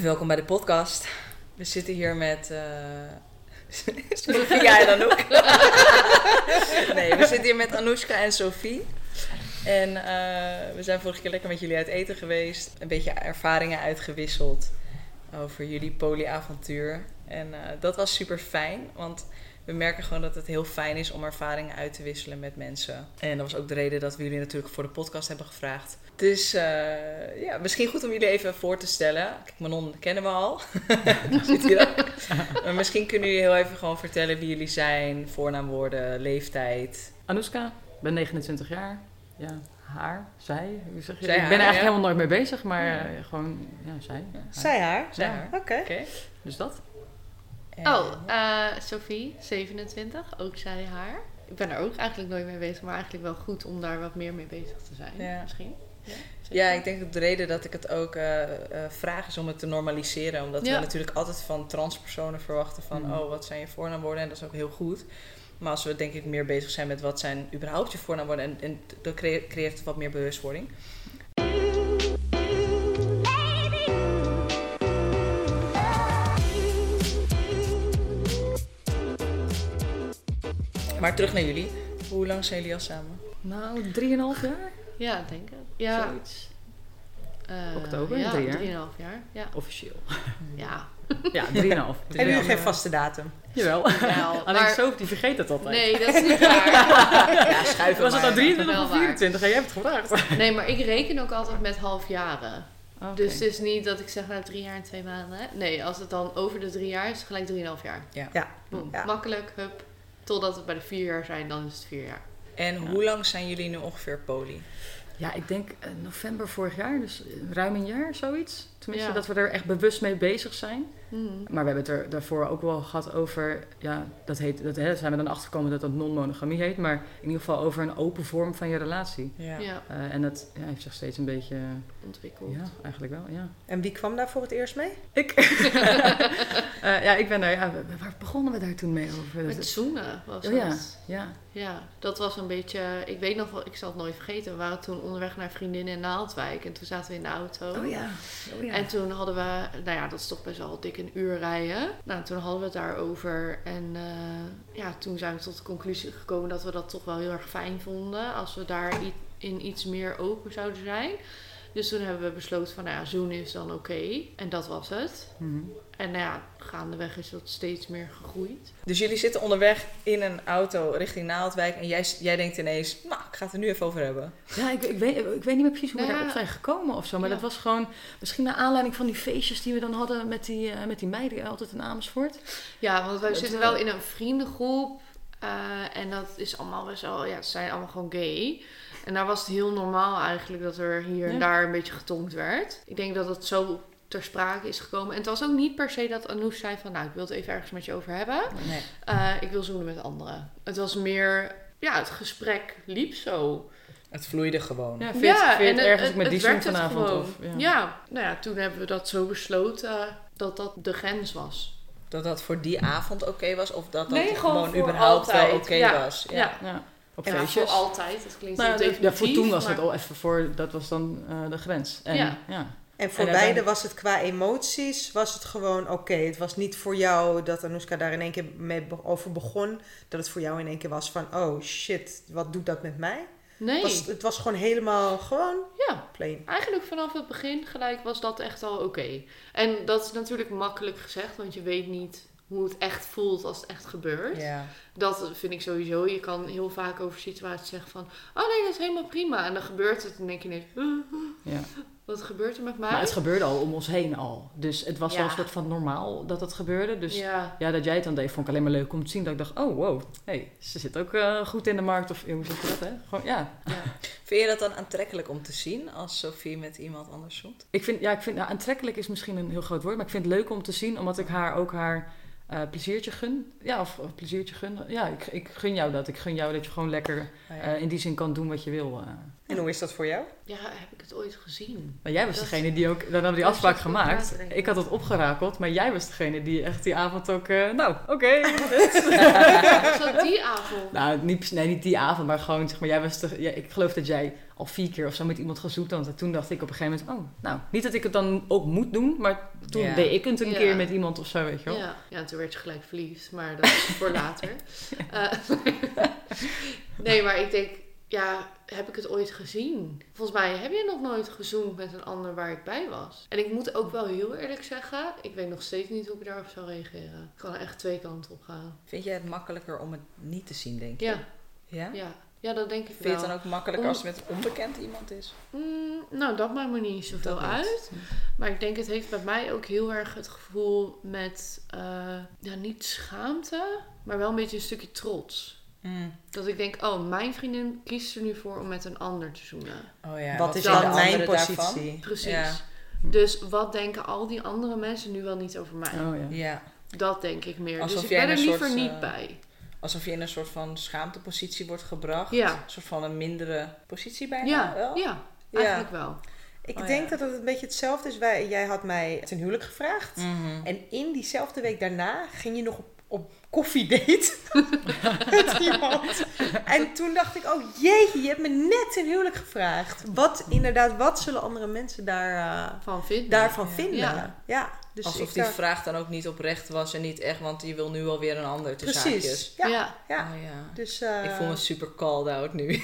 Welkom bij de podcast. We zitten hier met. Uh... Sophia en ook. nee, we zitten hier met Anoushka en Sophie. En uh, we zijn vorige keer lekker met jullie uit eten geweest. Een beetje ervaringen uitgewisseld over jullie polyavontuur. En uh, dat was super fijn, want we merken gewoon dat het heel fijn is om ervaringen uit te wisselen met mensen. En dat was ook de reden dat we jullie natuurlijk voor de podcast hebben gevraagd. Dus uh, ja, misschien goed om jullie even voor te stellen. Kijk, Manon kennen we al. zit hier ook. Maar misschien kunnen jullie heel even gewoon vertellen wie jullie zijn, voornaamwoorden, leeftijd. Anouska, ik ben 29 jaar. Ja, haar, zij. Zeg je? Zij, ik haar, ben er eigenlijk ja. helemaal nooit mee bezig, maar ja. uh, gewoon, ja, zij. Zij haar? Zij Ja. haar. Oké. Oké. Dus dat. Oh, eh, Sophie, 27, ook zij haar. Ik ben er ook eigenlijk nooit mee bezig, maar eigenlijk wel goed om daar wat meer mee bezig te zijn. Ja. Misschien. Ja, Ja, ik denk dat de reden dat ik het ook eh, eh, vraag is om het te normaliseren. Omdat Ja. we natuurlijk altijd van transpersonen verwachten van... Mhm. oh, wat zijn je voornaamwoorden? En dat is ook heel goed. Maar als we denk ik meer bezig zijn met wat zijn überhaupt je voornaamwoorden... en, en dan creëert het wat meer bewustwording. Maar terug naar jullie. Hoe lang zijn jullie al samen? Nou, drieënhalf jaar? Ja, denk ik. Ja. Zoiets. eh, Oktober, ja, drie jaar. drieënhalf jaar. Ja. Officieel. Ja. Ja, drieënhalf. Hebben jullie geen vaste datum? Jawel. Wel, Alleen maar- Sophie die vergeet het altijd. Nee, dat is niet waar. Ja, schuiven Was het nou 23 Wel of waar. 24? Ja, jij hebt het gevraagd. Nee, maar ik reken ook altijd met halfjaren. Oké. Dus het is niet dat ik zeg nou drie jaar en twee maanden. hè. Nee, als het dan over de drie jaar is, is het gelijk drieënhalf jaar. Ja. Ja. Boom. Ja. Makkelijk, hup. Totdat we bij de vier jaar zijn, dan is het vier jaar. En hoe lang zijn jullie nu ongeveer poly? Ja, ik denk eh, november vorig jaar, dus eh, ruim een jaar, zoiets. Tenminste, Ja. dat we er echt bewust mee bezig zijn. Mhm. Maar we hebben het er daarvoor ook wel gehad over, ja, dat heet, dat hè, zijn we dan achtergekomen dat dat non-monogamie heet, maar in ieder geval over een open vorm van je relatie. Ja. Ja, Eh, en dat ja, heeft zich steeds een beetje, ontwikkeld. ja, eigenlijk wel, ja. En wie kwam daar voor het eerst mee? Ik, Eh, ja, ik ben daar, waar begonnen we daar toen mee over? Met zoenen was Oh ja, het. ja. Ja, dat was een beetje... Ik weet nog wel, ik zal het nooit vergeten. We waren toen onderweg naar vriendinnen in Naaldwijk. En toen zaten we in de auto. Oh ja, oh ja. En toen hadden we... Nou ja, dat is toch best wel dik een uur rijden. Nou, toen hadden we het daarover. En eh, ja, toen zijn we tot de conclusie gekomen dat we dat toch wel heel erg fijn vonden. Als we daar in iets meer open zouden zijn. Dus toen hebben we besloten van, nou ja, zoenen is dan oké. En dat was het. Mhm. En nou ja, gaandeweg is dat steeds meer gegroeid. Dus jullie zitten onderweg in een auto richting Naaldwijk en jij, jij denkt ineens, nou, ik ga het er nu even over hebben. Ja, ik, ik, weet, ik weet niet meer precies hoe we Nou ja. daarop zijn gekomen of zo. Maar Ja. dat was gewoon misschien naar aanleiding van die feestjes die we dan hadden met die, eh, met die meiden altijd in Amersfoort. Ja, want wij Het, zitten eh, wel in een vriendengroep. eh, en dat is allemaal best wel... Ja, ze zijn allemaal gewoon gay. En daar was het heel normaal eigenlijk dat er hier en Ja. daar een beetje getonkt werd. Ik denk dat het zo ter sprake is gekomen. En het was ook niet per se dat Anouk zei van... Nou, ik wil het even ergens met je over hebben. Nee. Eh, ik wil zoenen met anderen. Het was meer... Ja, het gesprek liep zo. Het vloeide gewoon. Ja, vind, en ergens met die zoen vanavond? gewoon. Of, ja. ja. nou ja, toen hebben we dat zo besloten dat dat de grens was. Dat dat voor die avond oké was of dat dat Nee, gewoon, überhaupt wel oké Ja. was. Ja. Op Ja, feestjes. voor altijd. Dat klinkt Nou, heel ja, definitief. ja, voor toen was maar- het al even voor, dat was dan eh, de grens. En, Ja. ja. En voor En beide was het qua emoties, was het gewoon oké. Het was niet voor jou dat Anoushka daar in één keer mee over begon. Dat het voor jou in één keer was van, oh shit, wat doet dat met mij? Nee. Was, het was gewoon helemaal gewoon Ja, plain. eigenlijk vanaf het begin gelijk was dat echt al oké. En dat is natuurlijk makkelijk gezegd, want je weet niet hoe het echt voelt als het echt gebeurt. Ja. Dat vind ik sowieso. Je kan heel vaak over situaties zeggen van... Oh nee, dat is helemaal prima. En dan gebeurt het en dan denk je ineens... "Uh, Ja. Wat gebeurt er met mij? Maar het gebeurde al om ons heen al. Dus het was wel een soort van normaal dat het gebeurde. Dus ja. ja. dat jij het dan deed, vond ik alleen maar leuk om te zien. Dat ik dacht, oh wow, hey, ze zit ook eh, goed in de markt. Of eh, hoe zeg je dat, hè? Gewoon, ja. ja. Vind je dat dan aantrekkelijk om te zien als Sophie met iemand anders zoent? Ik vind, ja, ik vind nou, aantrekkelijk is misschien een heel groot woord. Maar ik vind het leuk om te zien, omdat ik haar ook haar eh, pleziertje gun. Ja, of, of pleziertje gun. Ja, ik, ik gun jou dat. Ik gun jou dat je gewoon lekker ja. eh, in die zin kan doen wat je wil. En hoe is dat voor jou? Ja, heb ik het ooit gezien? Maar jij was Dat- degene die ook, dan hadden we die afspraak gemaakt. Ik had het opgerakeld, maar jij was degene die echt die avond ook, eh, nou, oké. dit. Was dat die avond? nou, niet, nee, niet die avond, maar gewoon, zeg maar, jij was de, ja, ik geloof dat jij al vier keer of zo met iemand gezoekt had. Want toen dacht ik op een gegeven moment, oh, nou, niet dat ik het dan ook moet doen, maar toen Ja. deed ik het een Ja. keer met iemand of zo, weet je wel. Ja. ja, en toen werd je gelijk verliefd, maar dat is voor later. Eh, nee, maar ik denk, ja, heb ik het ooit gezien? Volgens mij heb je nog nooit gezoend met een ander waar ik bij was. En ik moet ook wel heel eerlijk zeggen, ik weet nog steeds niet hoe ik daarop zou reageren. Ik kan er echt twee kanten op gaan. Vind jij het makkelijker om het niet te zien, denk je? Ja, Ja? ja. Ja, dat denk ik Vind je het wel. dan ook makkelijker Om- als het met onbekend iemand is? Mm, nou, dat maakt me niet zoveel Dat niet. uit. Maar ik denk, het heeft bij mij ook heel erg het gevoel met, eh, ja, niet schaamte, maar wel een beetje een stukje trots. Mm. Dat ik denk, oh, mijn vriendin kiest er nu voor om met een ander te zoenen. Oh ja, wat is dan mijn anderen daarvan? positie? Precies. Ja. Dus wat denken al die andere mensen nu wel niet over mij? Oh, ja. Ja, Dat denk ik meer. Alsof dus ik jij ben er een liever soort, niet eh, bij. alsof je in een soort van schaamtepositie wordt gebracht. Ja. Een soort van een mindere positie bijna Ja, wel. ja, Ja. eigenlijk wel. Ik Oh, denk ja. dat het een beetje hetzelfde is. Wij, jij had mij ten huwelijk gevraagd. Mhm. En in diezelfde week daarna ging je nog op, op koffiedate met iemand. En toen dacht ik, oh jeetje, je hebt me net ten huwelijk gevraagd. Wat inderdaad, wat zullen andere mensen daar, eh, Van vinden. daarvan vinden? Ja. Ja, dus Alsof ik die vraag dan ook niet oprecht was en niet echt, want je wil nu alweer een ander haakjes. Precies. Ja, ja. Ja. Oh ja. Dus, eh, Ik voel me super called out nu.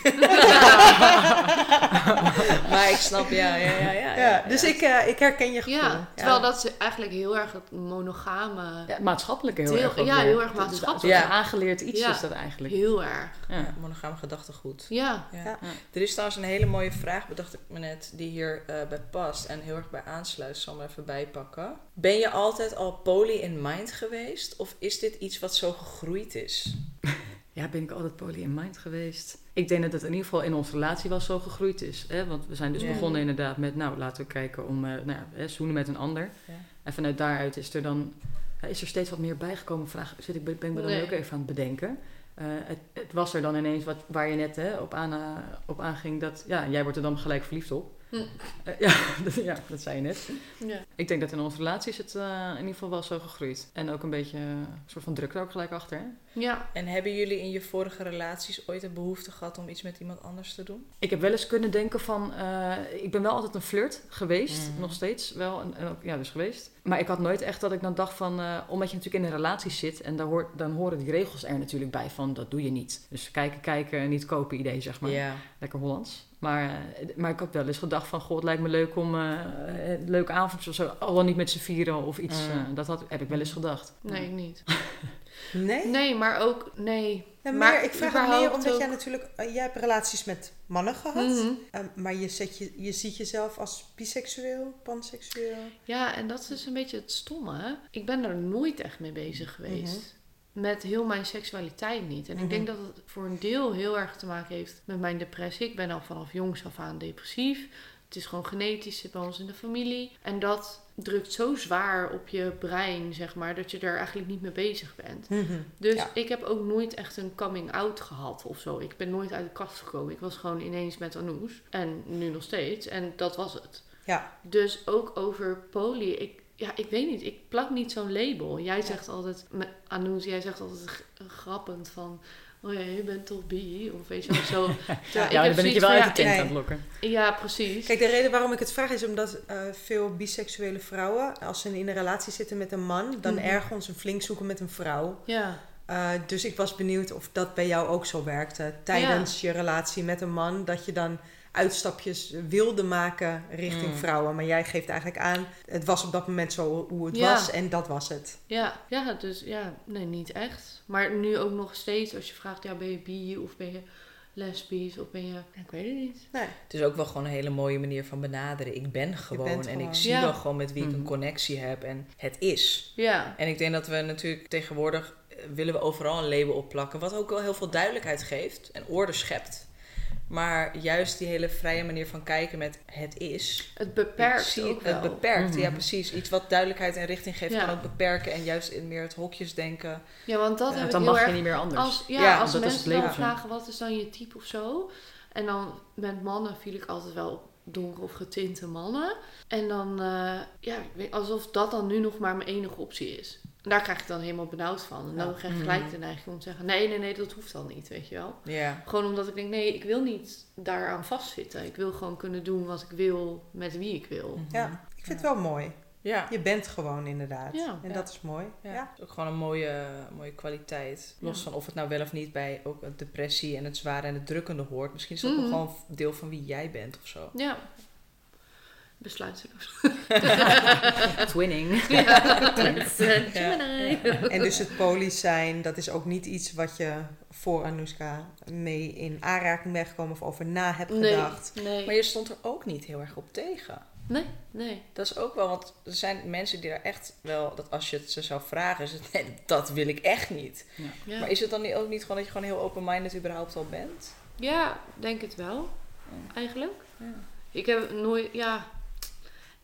maar ik snap, ja, ja, ja. ja, ja, dus Ik, eh, ik herken je gevoel. Ja, terwijl dat is eigenlijk heel erg het monogame... Ja, maatschappelijk heel Heel- erg. ja, heel erg maatschappelijk. Een aangeleerd iets Ja. is dat eigenlijk. Heel erg. Ja. Ja, monogame gedachtegoed. Ja. Ja. Ja. Er is trouwens een hele mooie vraag, bedacht ik me net, die hier eh, bij past en heel erg bij aansluit. Ik zal hem even bijpakken. Ben je altijd al poly in mind geweest? Of is dit iets wat zo gegroeid is? Ja, ben ik altijd poly in mind geweest. Ik denk dat het in ieder geval in onze relatie wel zo gegroeid is. Hè? Want we zijn dus Ja. begonnen inderdaad met, nou, laten we kijken om, eh, nou ja, hè, zoenen met een ander. Ja. En vanuit daaruit is er dan, is er steeds wat meer bijgekomen. Vraag, zit ik, ben ik me dan Nee. ook even aan het bedenken. Eh, het, het was er dan ineens wat, waar je net hè, op, aan, eh, op aanging, dat, ja, jij wordt er dan gelijk verliefd op. Hm. Eh, ja, dat, ja, dat zei je net. Ja. Ik denk dat in onze relatie is het eh, in ieder geval wel zo gegroeid. En ook een beetje een soort van druk er ook gelijk achter. Hè? Ja. En hebben jullie in je vorige relaties ooit een behoefte gehad om iets met iemand anders te doen? Ik heb wel eens kunnen denken van... eh, ik ben wel altijd een flirt geweest. Mhm. Nog steeds wel. En, ja, dus geweest. Maar ik had nooit echt dat ik dan dacht van... eh, omdat je natuurlijk in een relatie zit... en daar hoort, dan horen die regels er natuurlijk bij van... dat doe je niet. Dus kijken, kijken en niet kopen idee, zeg maar. Ja. Lekker Hollands. Maar, eh, maar ik had wel eens gedacht van... goh, het lijkt me leuk om eh, een leuke avond of zo... al dan niet met z'n vieren of iets. Mhm. eh, dat had, heb ik wel eens gedacht. Nee, ik niet. Nee? Nee, maar ook... Nee. Ja, maar ik vraag het meer omdat ook- jij natuurlijk... eh, jij hebt relaties met mannen gehad. Mhm. eh, maar je, zet je, je ziet jezelf als biseksueel, panseksueel. Ja, en dat is dus een beetje het stomme. Ik ben er nooit echt mee bezig geweest. Met heel mijn seksualiteit niet. En Mhm. ik denk dat het voor een deel heel erg te maken heeft met mijn depressie. Ik ben al vanaf jongs af aan depressief. Het is gewoon genetisch, zit bij ons in de familie. En dat drukt zo zwaar op je brein, zeg maar, dat je er eigenlijk niet mee bezig bent. Dus Ja. ik heb ook nooit echt een coming out gehad of zo. Ik ben nooit uit de kast gekomen. Ik was gewoon ineens met Anoes. En nu nog steeds. En dat was het. Ja. Dus ook over poly. Ik, ja, ik weet niet. Ik plak niet zo'n label. Jij zegt altijd, met Anoes, jij zegt altijd grappend van... Oh ja, je bent toch bi? Of weet je wel zo. Ja, heb dan ben ik je wel uit de tent nee. aan het lokken. Ja, ja, precies. Kijk, de reden waarom ik het vraag is omdat eh, veel biseksuele vrouwen, als ze in een relatie zitten met een man, dan Mhm. ergens een flink zoeken met een vrouw. Ja, Eh, dus ik was benieuwd of dat bij jou ook zo werkte. Tijdens je relatie met een man, dat je dan uitstapjes wilde maken richting Mm. vrouwen. Maar jij geeft eigenlijk aan, het was op dat moment zo hoe het Ja. was en dat was het. ja, ja, dus ja, nee, niet echt. Maar nu ook nog steeds, als je vraagt, ja, ben je bi of ben je lesbisch of ben je... Ik weet het niet. Nee. Het is ook wel gewoon een hele mooie manier van benaderen. Ik ben gewoon en gewoon. ik zie Ja. wel gewoon met wie ik een Mhm. connectie heb en het is. Ja, En ik denk dat we natuurlijk tegenwoordig eh, willen we overal een label opplakken, wat ook wel heel veel duidelijkheid geeft en orde schept. Maar juist die hele vrije manier van kijken met het is. het beperkt zie ook het wel. beperkt, ja Mhm. precies. Iets wat duidelijkheid en richting geeft Ja. kan het beperken en juist in meer het hokjes denken. Ja, want dat Ja, heb ik dan heel mag erg je niet meer anders. Als, ja, Ja, als mensen het dan vragen wat is dan je type of zo. En dan met mannen viel ik altijd wel op donker of getinte mannen. En dan, eh, ja, alsof dat dan nu nog maar mijn enige optie is. En daar krijg ik dan helemaal benauwd van. En dan Ja. krijg ik Mhm. gelijk de neiging om te zeggen: nee, nee, nee, dat hoeft dan niet, weet je wel. Ja. Gewoon omdat ik denk: nee, ik wil niet daaraan vastzitten. Ik wil gewoon kunnen doen wat ik wil met wie ik wil. Ja, ik vind het wel mooi. Ja. Je bent gewoon inderdaad. Ja. en Ja. dat is mooi. Ja. Ja. Het is ook gewoon een mooie, mooie kwaliteit. Los Ja. van of het nou wel of niet bij ook een depressie en het zware en het drukkende hoort. Misschien is dat Mhm. ook gewoon deel van wie jij bent of zo. Ja. Besluitzeloos. Twinning. Ja. En dus het poly zijn, dat is ook niet iets wat je voor Anoushka mee in aanraking bent gekomen of over na hebt Nee, gedacht. nee. Maar je stond er ook niet heel erg op tegen. Nee, nee. Dat is ook wel, want er zijn mensen die er echt wel, dat als je het ze zou vragen, is het, nee, dat wil ik echt niet. Ja. Maar is het dan niet, ook niet gewoon dat je gewoon heel open-minded überhaupt al bent? Ja, denk het wel. Ja. Eigenlijk. Ja. Ik heb nooit, ja,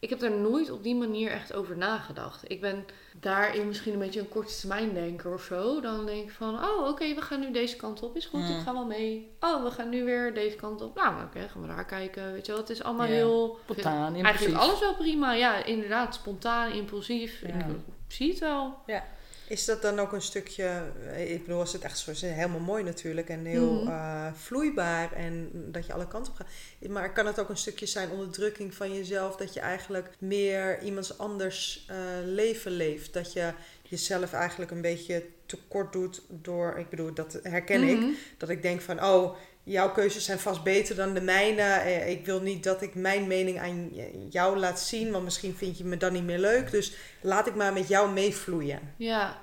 ik heb er nooit op die manier echt over nagedacht. Ik ben daarin misschien een beetje een korte termijn denker of zo. Dan denk ik van, oh oké, we gaan nu deze kant op. Is goed, Mm. ik ga wel mee. Oh, we gaan nu weer deze kant op. Nou, oké, gaan we daar kijken. Weet je wel, het is allemaal Ja. heel... Spontaan, Eigenlijk impulsief. alles wel prima. Ja, inderdaad, spontaan, impulsief. Ja. Ik zie het wel. Is dat dan ook een stukje, eh, ik bedoel, als het echt zo is, helemaal mooi natuurlijk en heel Mhm. eh, vloeibaar en dat je alle kanten op gaat. Maar kan het ook een stukje zijn onderdrukking van jezelf, dat je eigenlijk meer iemands anders eh, leven leeft? Dat je jezelf eigenlijk een beetje tekort doet door, ik bedoel, dat herken ik, Mhm. dat ik denk van, oh, jouw keuzes zijn vast beter dan de mijne. Eh, Ik wil niet dat ik mijn mening aan jou laat zien, want misschien vind je me dan niet meer leuk. Dus laat ik maar met jou meevloeien. Ja.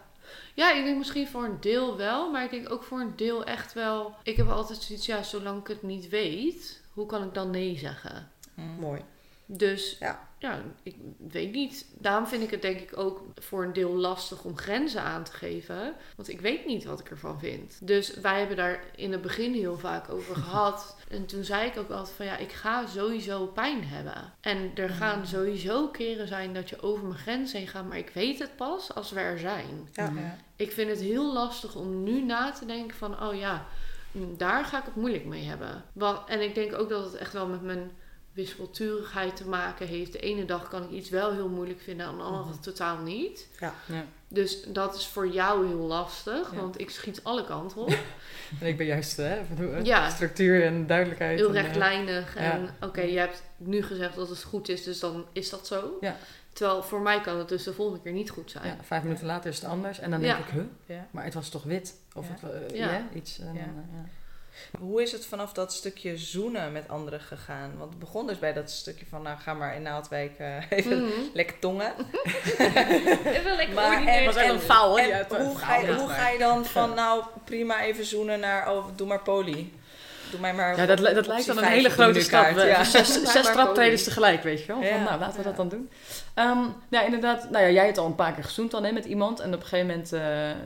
ja, ik denk misschien voor een deel wel, maar ik denk ook voor een deel echt wel. Ik heb altijd zoiets, ja, zolang ik het niet weet, hoe kan ik dan nee zeggen? Mooi. Dus Ja. Ja, ik weet niet. Daarom vind ik het denk ik ook voor een deel lastig om grenzen aan te geven. Want ik weet niet wat ik ervan vind. Dus wij hebben daar in het begin heel vaak over gehad. En toen zei ik ook altijd van ja, ik ga sowieso pijn hebben. En er gaan sowieso keren zijn dat je over mijn grens heen gaat. Maar ik weet het pas als we er zijn. Ja. Ja. Ik vind het heel lastig om nu na te denken van, oh ja, mm, daar ga ik het moeilijk mee hebben. En ik denk ook dat het echt wel met mijn wispelturigheid te maken heeft. De ene dag kan ik iets wel heel moeilijk vinden, en de andere dag totaal niet. Ja. Dus dat is voor jou heel lastig, Ja. want ik schiet alle kanten op. En ik ben juist hè, van, Ja. structuur en duidelijkheid. Heel en, eh, rechtlijnig. ja. En oké, je hebt nu gezegd dat het goed is, dus dan is dat zo. Ja. Terwijl voor mij kan het dus de volgende keer niet goed zijn. ja, vijf minuten later is het anders. En dan Ja. denk ik, huh? Ja. Maar het was toch wit? Of Ja. het, eh, Ja. ja. iets. en Ja. Hoe is het vanaf dat stukje zoenen met anderen gegaan? Want het begon dus bij dat stukje van, nou ga maar in Naaldwijk eh, even Mhm. lekker tongen. Even lekker Maar en- was echt en- een faal, en hoe, ga je, faal, hoe maar- ga je dan van, nou prima even zoenen naar, oh doe maar poli. Doe mij maar Ja, dat, dat lijkt dan een hele grote stap. Ja. Zes, zes traptredens tegelijk, weet je wel. Van, Ja, nou, laten we ja. dat dan doen. Ehm, ja, inderdaad. Nou ja, jij hebt al een paar keer gezoend dan hè, met iemand. En op een gegeven moment... eh, eh,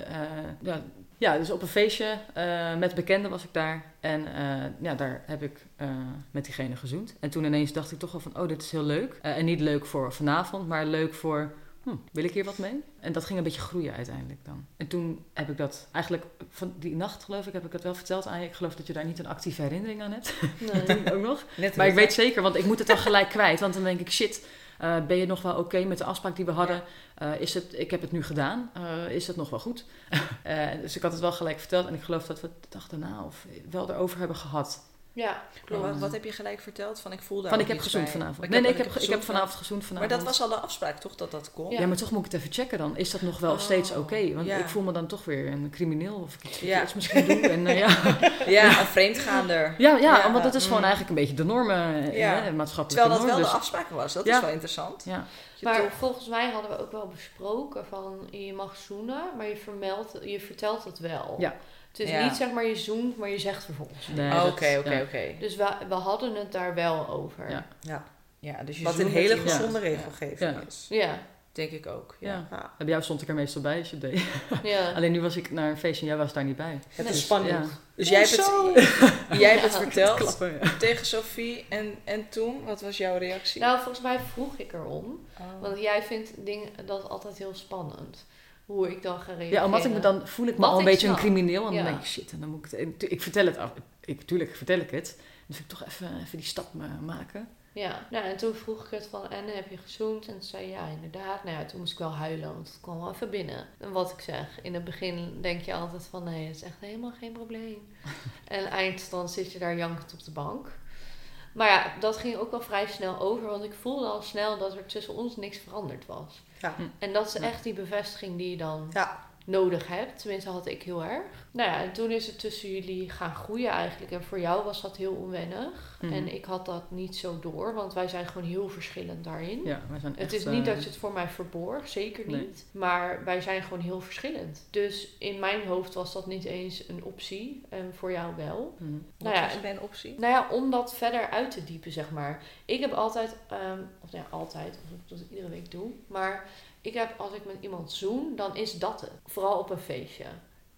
ja, ja, dus op een feestje eh, met bekenden was ik daar. En eh, ja, daar heb ik eh, met diegene gezoend. En toen ineens dacht ik toch wel van, oh, dit is heel leuk. En niet leuk voor vanavond, maar leuk voor... Hm, wil ik hier wat mee? En dat ging een beetje groeien uiteindelijk dan. En toen heb ik dat eigenlijk van die nacht geloof ik, heb ik het wel verteld aan je. Ik geloof dat je daar niet een actieve herinnering aan hebt. Nee. ook nog. Net Maar ik weet zeker, want ik moet het dan gelijk kwijt. Want dan denk ik, shit, eh, ben je nog wel oké met de afspraak die we hadden? Eh, is het, ik heb het nu gedaan. Eh, is het nog wel goed? Dus ik had het wel gelijk verteld. En ik geloof dat we de dag daarna of wel erover hebben gehad. Ja, klopt. Wat, wat heb je gelijk verteld? Van ik voel daar Van ik heb gezoend vanavond. Ik nee, nee, ik heb, ik heb gezoend vanavond gezoend Maar vanavond. dat was al de afspraak, toch? Dat dat kon? Ja. maar toch moet ik het even checken dan. Is dat nog wel Oh, steeds oké? Want ja. ik voel me dan toch weer een crimineel of ik iets Ja. verkeerds misschien doe. En, eh, ja. Ja, een vreemdgaander. Ja, ja, Ja, want dat is gewoon mm. eigenlijk een beetje de normen, eh, Ja. hè, maatschappelijke Terwijl dat wel de dus- afspraak was. Dat Ja. is wel interessant. ja. Maar toch- volgens mij hadden we ook wel besproken van je mag zoenen, maar je, vermeldt, je vertelt het wel. Ja. Het is Ja. niet zeg maar je zoent, maar je zegt vervolgens. Nee, Oh, Oké, oké, oké. Dus we, we hadden het daar wel over. Ja. Ja. Ja, dus je Wat een hele gezonde regelgeving Ja. is. Ja. Denk ik ook. Ja. Ja. Ja. Bij jou stond ik er meestal bij als je het deed. ja. Alleen nu was ik naar een feestje en jij was daar niet bij. Het Nee. is spannend. Ja. Dus jij hebt het, jij hebt het Ja. verteld Klappen, ja. tegen Sophie. En, en toen, wat was jouw reactie? Nou, volgens mij vroeg ik erom. Oh. Want jij vindt dingen dat altijd heel spannend. Hoe ik dan ga reageren. Ja, omdat ik me dan voel ik me Wat al een beetje een crimineel. En Ja. dan denk ik, shit, en dan moet ik het... Ik vertel het. Ik, tuurlijk vertel ik het. Dan vind ik toch even, even die stap ma- maken. Ja, nou, en toen vroeg ik het van, en heb je gezoend? En toen zei ja, inderdaad. Nou ja, toen moest ik wel huilen, want het kwam wel even binnen. En wat ik zeg, in het begin denk je altijd van, nee, het is echt helemaal geen probleem. en eindstand zit je daar jankend op de bank. Maar ja, dat ging ook wel vrij snel over, want ik voelde al snel dat er tussen ons niks veranderd was. Ja. En dat is Ja. echt die bevestiging die je dan Ja. Nodig hebt. Tenminste, had ik heel erg. Nou ja, en toen is het tussen jullie gaan groeien eigenlijk. En voor jou was dat heel onwennig. Mhm. En ik had dat niet zo door, want wij zijn gewoon heel verschillend daarin. Ja, wij zijn Het echt, is niet eh, dat je het voor mij verborg, zeker Nee. niet. Maar wij zijn gewoon heel verschillend. Dus in mijn hoofd was dat niet eens een optie. En voor jou wel. mhm. Wat Nou ja, was mijn optie? Nou ja, om dat verder uit te diepen, zeg maar. Ik heb altijd, ehm, of nou ja, altijd, of dat ik iedere week doe. Maar ik heb, als ik met iemand zoen, dan is dat het. Vooral op een feestje.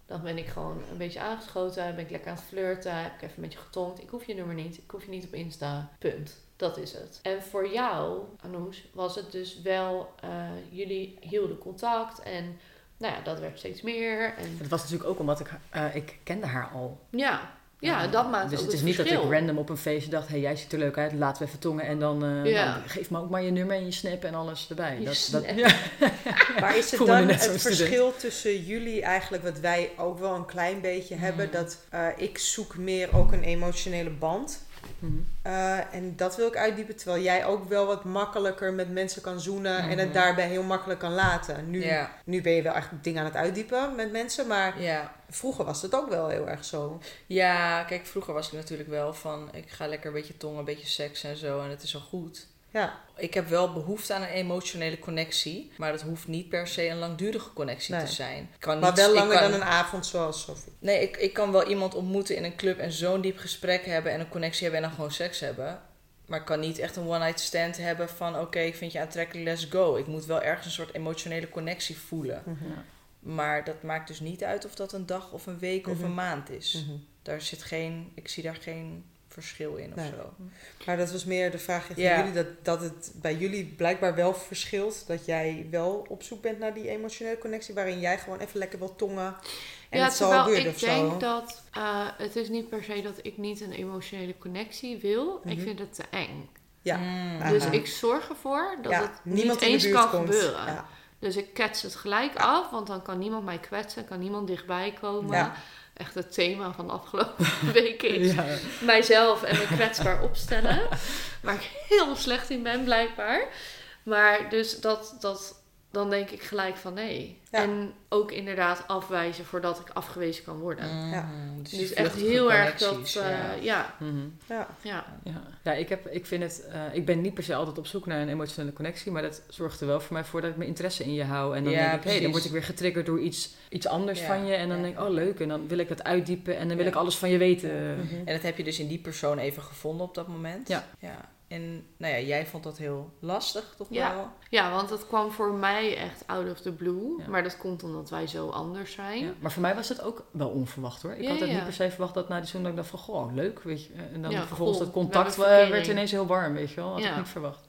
Dan ben ik gewoon een beetje aangeschoten, ben ik lekker aan het flirten, heb ik even een beetje getonkt. Ik hoef je nummer niet, ik hoef je niet op Insta. Punt. Dat is het. En voor jou, Anoes, was het dus wel, eh, jullie hielden contact en nou ja, dat werd steeds meer. En Het was natuurlijk ook omdat ik, eh, ik kende haar al. ja, ja, dat maakt Dus ook het is het niet verschil. dat ik random op een feestje dacht, hey, jij ziet er leuk uit, laten we even tongen en dan eh, Ja. nou, geef me ook maar je nummer en je snap en alles erbij. Je dat, snap. dat, ja. Maar is het dan het student. verschil tussen jullie eigenlijk, wat wij ook wel een klein beetje hebben, Mhm. dat eh, ik zoek meer ook een emotionele band. Mhm. Eh, en dat wil ik uitdiepen, terwijl jij ook wel wat makkelijker met mensen kan zoenen en het Mhm. daarbij heel makkelijk kan laten. Nu, nu ben je wel echt dingen aan het uitdiepen met mensen, maar vroeger was het ook wel heel erg zo. ja, kijk, vroeger was ik natuurlijk wel van... Ik ga lekker een beetje tongen, een beetje seks en zo. En het is al goed. Ja, Ik heb wel behoefte aan een emotionele connectie. Maar dat hoeft niet per se een langdurige connectie Nee. te zijn. Kan maar niet- wel langer kan- dan een avond zoals Sophie. Nee, ik, ik kan wel iemand ontmoeten in een club en zo'n diep gesprek hebben en een connectie hebben en dan gewoon seks hebben. Maar ik kan niet echt een one-night stand hebben van oké, ik vind je aantrekkelijk, let's go. Ik moet wel ergens een soort emotionele connectie voelen. Mhm. Maar dat maakt dus niet uit of dat een dag of een week of Mhm. een maand is. Mhm. Daar zit geen, ik zie daar geen verschil in of Nee. zo. Maar dat was meer de vraag van Ja. jullie, dat, dat het bij jullie blijkbaar wel verschilt. Dat jij wel op zoek bent naar die emotionele connectie, waarin jij gewoon even lekker wil tongen. En ja, het zal gebeuren ik of denk zo. dat uh, het is niet per se dat ik niet een emotionele connectie wil. Ik Mhm. vind het te eng. Ja. Mm. Dus ik zorg ervoor dat ja, het niemand niet in de eens buurt kan komt. gebeuren. Ja. Dus ik kets het gelijk af, want dan kan niemand mij kwetsen, kan niemand dichtbij komen. Echt het thema van de afgelopen weken is Ja. mijzelf en me kwetsbaar opstellen. Waar ik heel slecht in ben, blijkbaar. Maar dus dat, dat, dan denk ik gelijk van nee. Ja. En ook inderdaad afwijzen voordat ik afgewezen kan worden. Mm. Ja. Dus, Dus echt heel erg dat, eh, ja. ja. Ja. ja. Ja, ja ik, heb, ik vind het. eh, ik ben niet per se altijd op zoek naar een emotionele connectie, maar dat zorgt er wel voor mij voor dat ik mijn interesse in je hou. En dan Ja, denk ik, precies. dan word ik weer getriggerd door iets, iets anders Ja, van je. En dan ja. denk ik, oh leuk. En dan wil ik het uitdiepen en dan wil Ja. ik alles van je weten. Mhm. En dat heb je dus in die persoon even gevonden op dat moment. Ja. ja. En nou ja, jij vond dat heel lastig, toch Ja. wel? ja, want het kwam voor mij echt out of the blue. Ja. Maar dat komt omdat wij zo anders zijn. Ja, maar voor mij was het ook wel onverwacht hoor. Ik had het niet per se verwacht dat na die zoen dat ik dacht van, goh, leuk. Weet je. En dan vervolgens cool. dat contact eh, werd ineens heel warm, weet je wel. Had ik niet verwacht.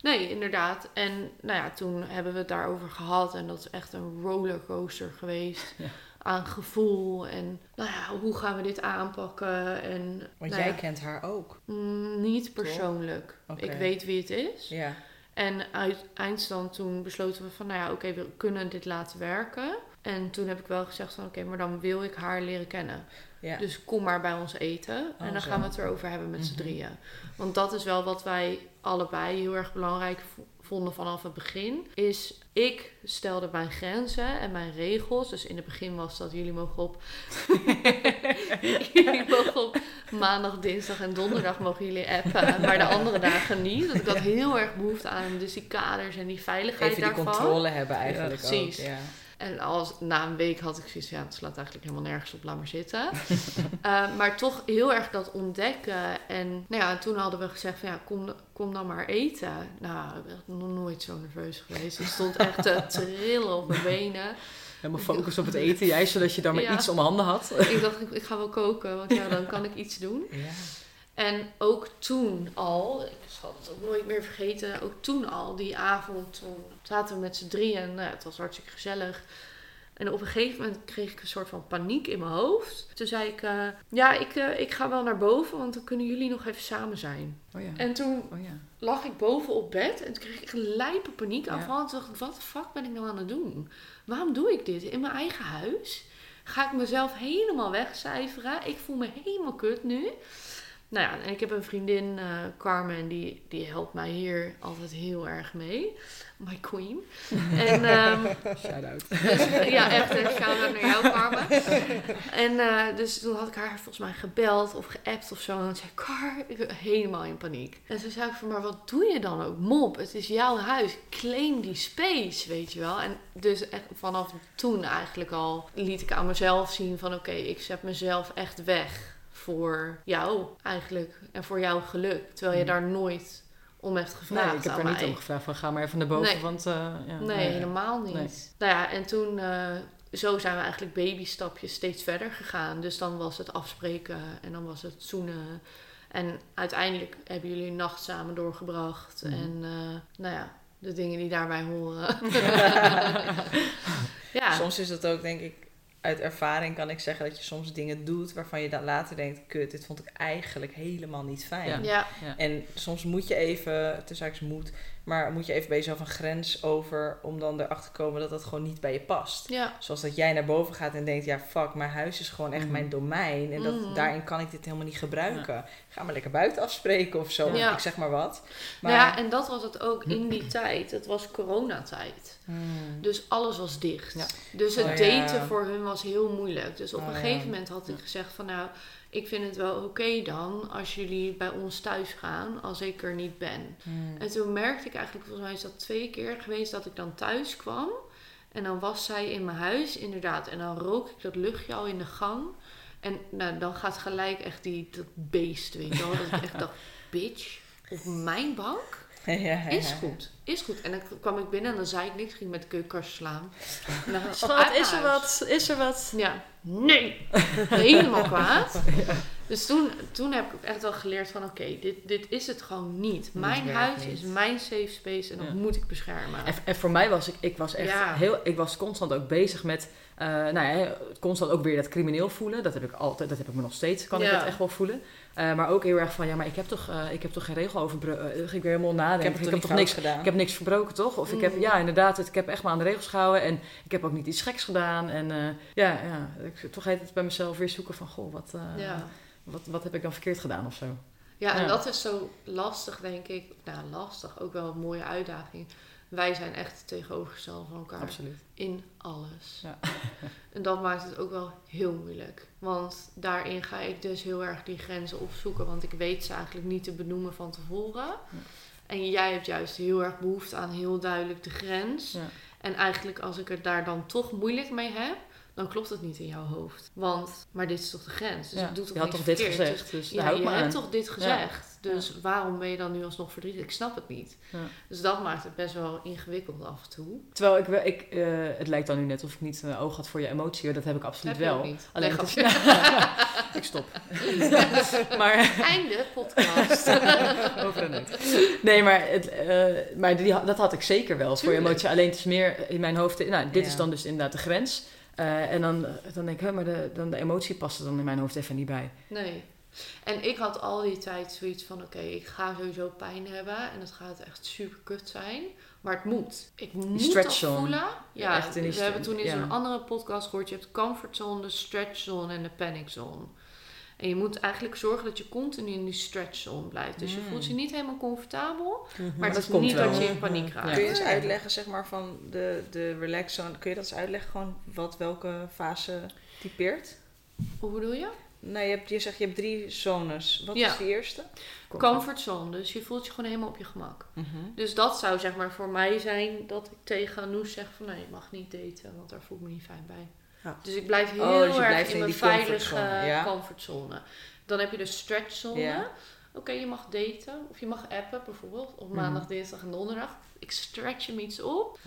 Nee, inderdaad. En nou ja, toen hebben we het daarover gehad. En dat is echt een rollercoaster geweest. Aan gevoel. En nou ja, hoe gaan we dit aanpakken? En Want nou jij ja, kent haar ook. mm, niet persoonlijk. Ik weet wie het is. Ja. En uit eindstand toen besloten we van, nou ja, oké, we kunnen dit laten werken. En toen heb ik wel gezegd van, oké, maar dan wil ik haar leren kennen. ja. Dus kom maar bij ons eten. Oh, en dan zo. gaan we het erover hebben met z'n Mhm. drieën. Want dat is wel wat wij allebei heel erg belangrijk vonden vanaf het begin. Is ik stelde mijn grenzen en mijn regels. Dus in het begin was dat jullie mogen op... jullie mogen op maandag, dinsdag en donderdag mogen jullie appen. Maar de andere dagen niet. Want ik had heel erg behoefte aan dus die kaders en die veiligheid Even die daarvan. controle hebben eigenlijk Ja, ook. precies. Ja. En als, na een week had ik zoiets ja, het slaat eigenlijk helemaal nergens op, laat maar zitten. Eh, maar toch heel erg dat ontdekken. En nou ja, toen hadden we gezegd van ja, kom, kom dan maar eten. Nou, ik ben nog nooit zo nerveus geweest. Ik stond echt te trillen op mijn benen. Helemaal focus op het eten, jij, zodat je dan maar Ja. iets om handen had. Ik dacht, ik, ik ga wel koken, want ja, dan kan ik iets doen. Ja. En ook toen al, ik zal het ook nooit meer vergeten, ook toen al, die avond, toen zaten we met z'n drieën en nou, het was hartstikke gezellig. En op een gegeven moment kreeg ik een soort van paniek in mijn hoofd. Toen zei ik, eh, ja, ik, eh, ik ga wel naar boven, want dan kunnen jullie nog even samen zijn. Oh ja. En toen Oh ja. lag ik boven op bed en toen kreeg ik een lijpe paniek Ja. aanval. En toen dacht ik, wat de fuck ben ik nou aan het doen? Waarom doe ik dit in mijn eigen huis? Ga ik mezelf helemaal wegcijferen? Ik voel me helemaal kut nu. Nou ja, en ik heb een vriendin, eh, Carmen, die, die helpt mij hier altijd heel erg mee. My queen. En ehm, Shout-out. dus, ja, echt een shout-out naar jou, Carmen. En eh, dus toen had ik haar volgens mij gebeld of geappt of zo. En dan zei ik, Car, ik ben helemaal in paniek. En toen zei ik van, maar wat doe je dan ook? Mop, het is jouw huis. Claim die space, weet je wel. En dus echt vanaf toen eigenlijk al liet ik aan mezelf zien van... Oké, ik zet mezelf echt weg voor jou eigenlijk. En voor jouw geluk. Terwijl je Mhm. daar nooit om hebt gevraagd Nee, ik heb aan er niet mij. om gevraagd van ga maar even naar boven, Nee. want... eh, ja, Nee, helemaal niet. Nee. Nou ja, en toen, eh, zo zijn we eigenlijk babystapjes steeds verder gegaan. Dus dan was het afspreken en dan was het zoenen. En uiteindelijk hebben jullie een nacht samen doorgebracht. Mhm. En eh, nou ja, de dingen die daarbij horen. ja, Soms is dat ook, denk ik, uit ervaring kan ik zeggen dat je soms dingen doet waarvan je dan later denkt, kut, dit vond ik eigenlijk helemaal niet fijn. Ja. ja, En soms moet je even, tussen moet, maar moet je even bij jezelf een grens over om dan erachter te komen dat dat gewoon niet bij je past. ja, Zoals dat jij naar boven gaat en denkt, ja fuck, mijn huis is gewoon echt Mhm. mijn domein. En dat, Mhm. daarin kan ik dit helemaal niet gebruiken. Ga maar lekker buiten afspreken of zo. Ja. Ik zeg maar wat. Maar, Nou ja, en dat was het ook in die tijd. Het was coronatijd. Hmm. Dus alles was dicht. Ja. Dus het Oh, ja. daten voor hun was heel moeilijk. Dus op Oh, een ja. gegeven moment had ik gezegd van nou, ik vind het wel oké dan als jullie bij ons thuis gaan als ik er niet ben. Hmm. En toen merkte ik eigenlijk, volgens mij is dat twee keer geweest dat ik dan thuis kwam. En dan was zij in mijn huis, inderdaad. En dan rook ik dat luchtje al in de gang. En nou, dan gaat gelijk echt die, dat beest, weet je wel. Dat ik echt dacht, bitch, op mijn bank? Ja, ja, Is goed, is goed. En dan kwam ik binnen en dan zei ik niks, ging met de keukenkast slaan. Schat, is er wat? Is er wat? Ja, nee. Helemaal kwaad. Dus toen, toen heb ik ook echt wel geleerd van, oké, dit, dit is het gewoon niet. Mijn huis is mijn safe space en dat Ja. moet ik beschermen. En, en voor mij was ik, ik was echt Ja. heel, ik was constant ook bezig met, eh, nou ja, constant ook weer dat crimineel voelen. Dat heb ik altijd, dat heb ik me nog steeds, kan ik dat echt wel voelen. Eh, maar ook heel erg van, ja, maar ik heb toch, eh, ik heb toch geen regel overbroken. Dan ging ik weer helemaal Ik nadenken. heb het toch niks, gedaan. ik heb niks verbroken, toch? Of ik heb, Mm. ja, inderdaad, het, ik heb echt maar aan de regels gehouden. En ik heb ook niet iets geks gedaan. En eh, ja, ja, ik toch heet het bij mezelf weer zoeken van, goh, wat, eh, Ja. wat, wat heb ik dan verkeerd gedaan of zo? Ja, en Ja. dat is zo lastig, denk ik. Nou, lastig, ook wel een mooie uitdaging. Wij zijn echt tegenovergesteld van elkaar. Absoluut. In alles. Ja. En dat maakt het ook wel heel moeilijk. Want daarin ga ik dus heel erg die grenzen opzoeken. Want ik weet ze eigenlijk niet te benoemen van tevoren. En jij hebt juist heel erg behoefte aan heel duidelijk de grens. Ja. En eigenlijk als ik het daar dan toch moeilijk mee heb... dan klopt het niet in jouw hoofd. Want, maar dit is toch de grens. Dus Ja. ik doe toch je had toch dit verkeerd. gezegd, dus Ja, je hebt toch dit gezegd. Dus waarom ben je dan nu alsnog verdrietig? Ik snap het niet. Ja. Dus dat maakt het best wel ingewikkeld af en toe. Terwijl ik, wel- ik eh, het lijkt dan nu net of ik niet een oog had voor je emotie. Dat heb ik absoluut Heb wel. niet. Alleen Nee, het is- ik stop. maar Einde podcast. over en uit. Nee, maar, het, eh, maar die, dat had ik zeker wel voor je emotie. Alleen het is meer in mijn hoofd. Nou, dit Ja. is dan dus inderdaad de grens. Eh, en dan, dan denk ik, hè, maar de, dan de emotie past er dan in mijn hoofd even niet bij. Nee. En ik had al die tijd zoiets van: oké, ik ga sowieso pijn hebben en het gaat echt super kut zijn. Maar het moet. Ik moet stretch dat zone. voelen. Ja, Echt we hebben toen in ja. zo'n andere podcast gehoord: je hebt comfort zone, de stretch zone en de panic zone. En je moet eigenlijk zorgen dat je continu in die stretch zone blijft. Dus je Mm. voelt je niet helemaal comfortabel, Mhm. maar het dat is komt niet wel. dat je in paniek raakt. Kun je eens uitleggen, zeg maar, van de, de relax zone, kun je dat eens uitleggen, gewoon wat welke fase typeert? Hoe bedoel je? Nou, je, hebt, je zegt, je hebt drie zones. Wat Ja. is de eerste? Comfort zone, dus je voelt je gewoon helemaal op je gemak. Dus dat zou zeg maar voor mij zijn dat ik tegen Anoes zeg van nee, je mag niet daten, want daar voel ik me niet fijn bij. Ja. Dus ik blijf heel Oh, dus je erg in in mijn die veilige comfortzone, ja. comfortzone. Dan heb je de stretchzone. Ja. Oké, je mag daten of je mag appen bijvoorbeeld op Mhm. maandag, dinsdag en donderdag. Ik stretch hem iets op,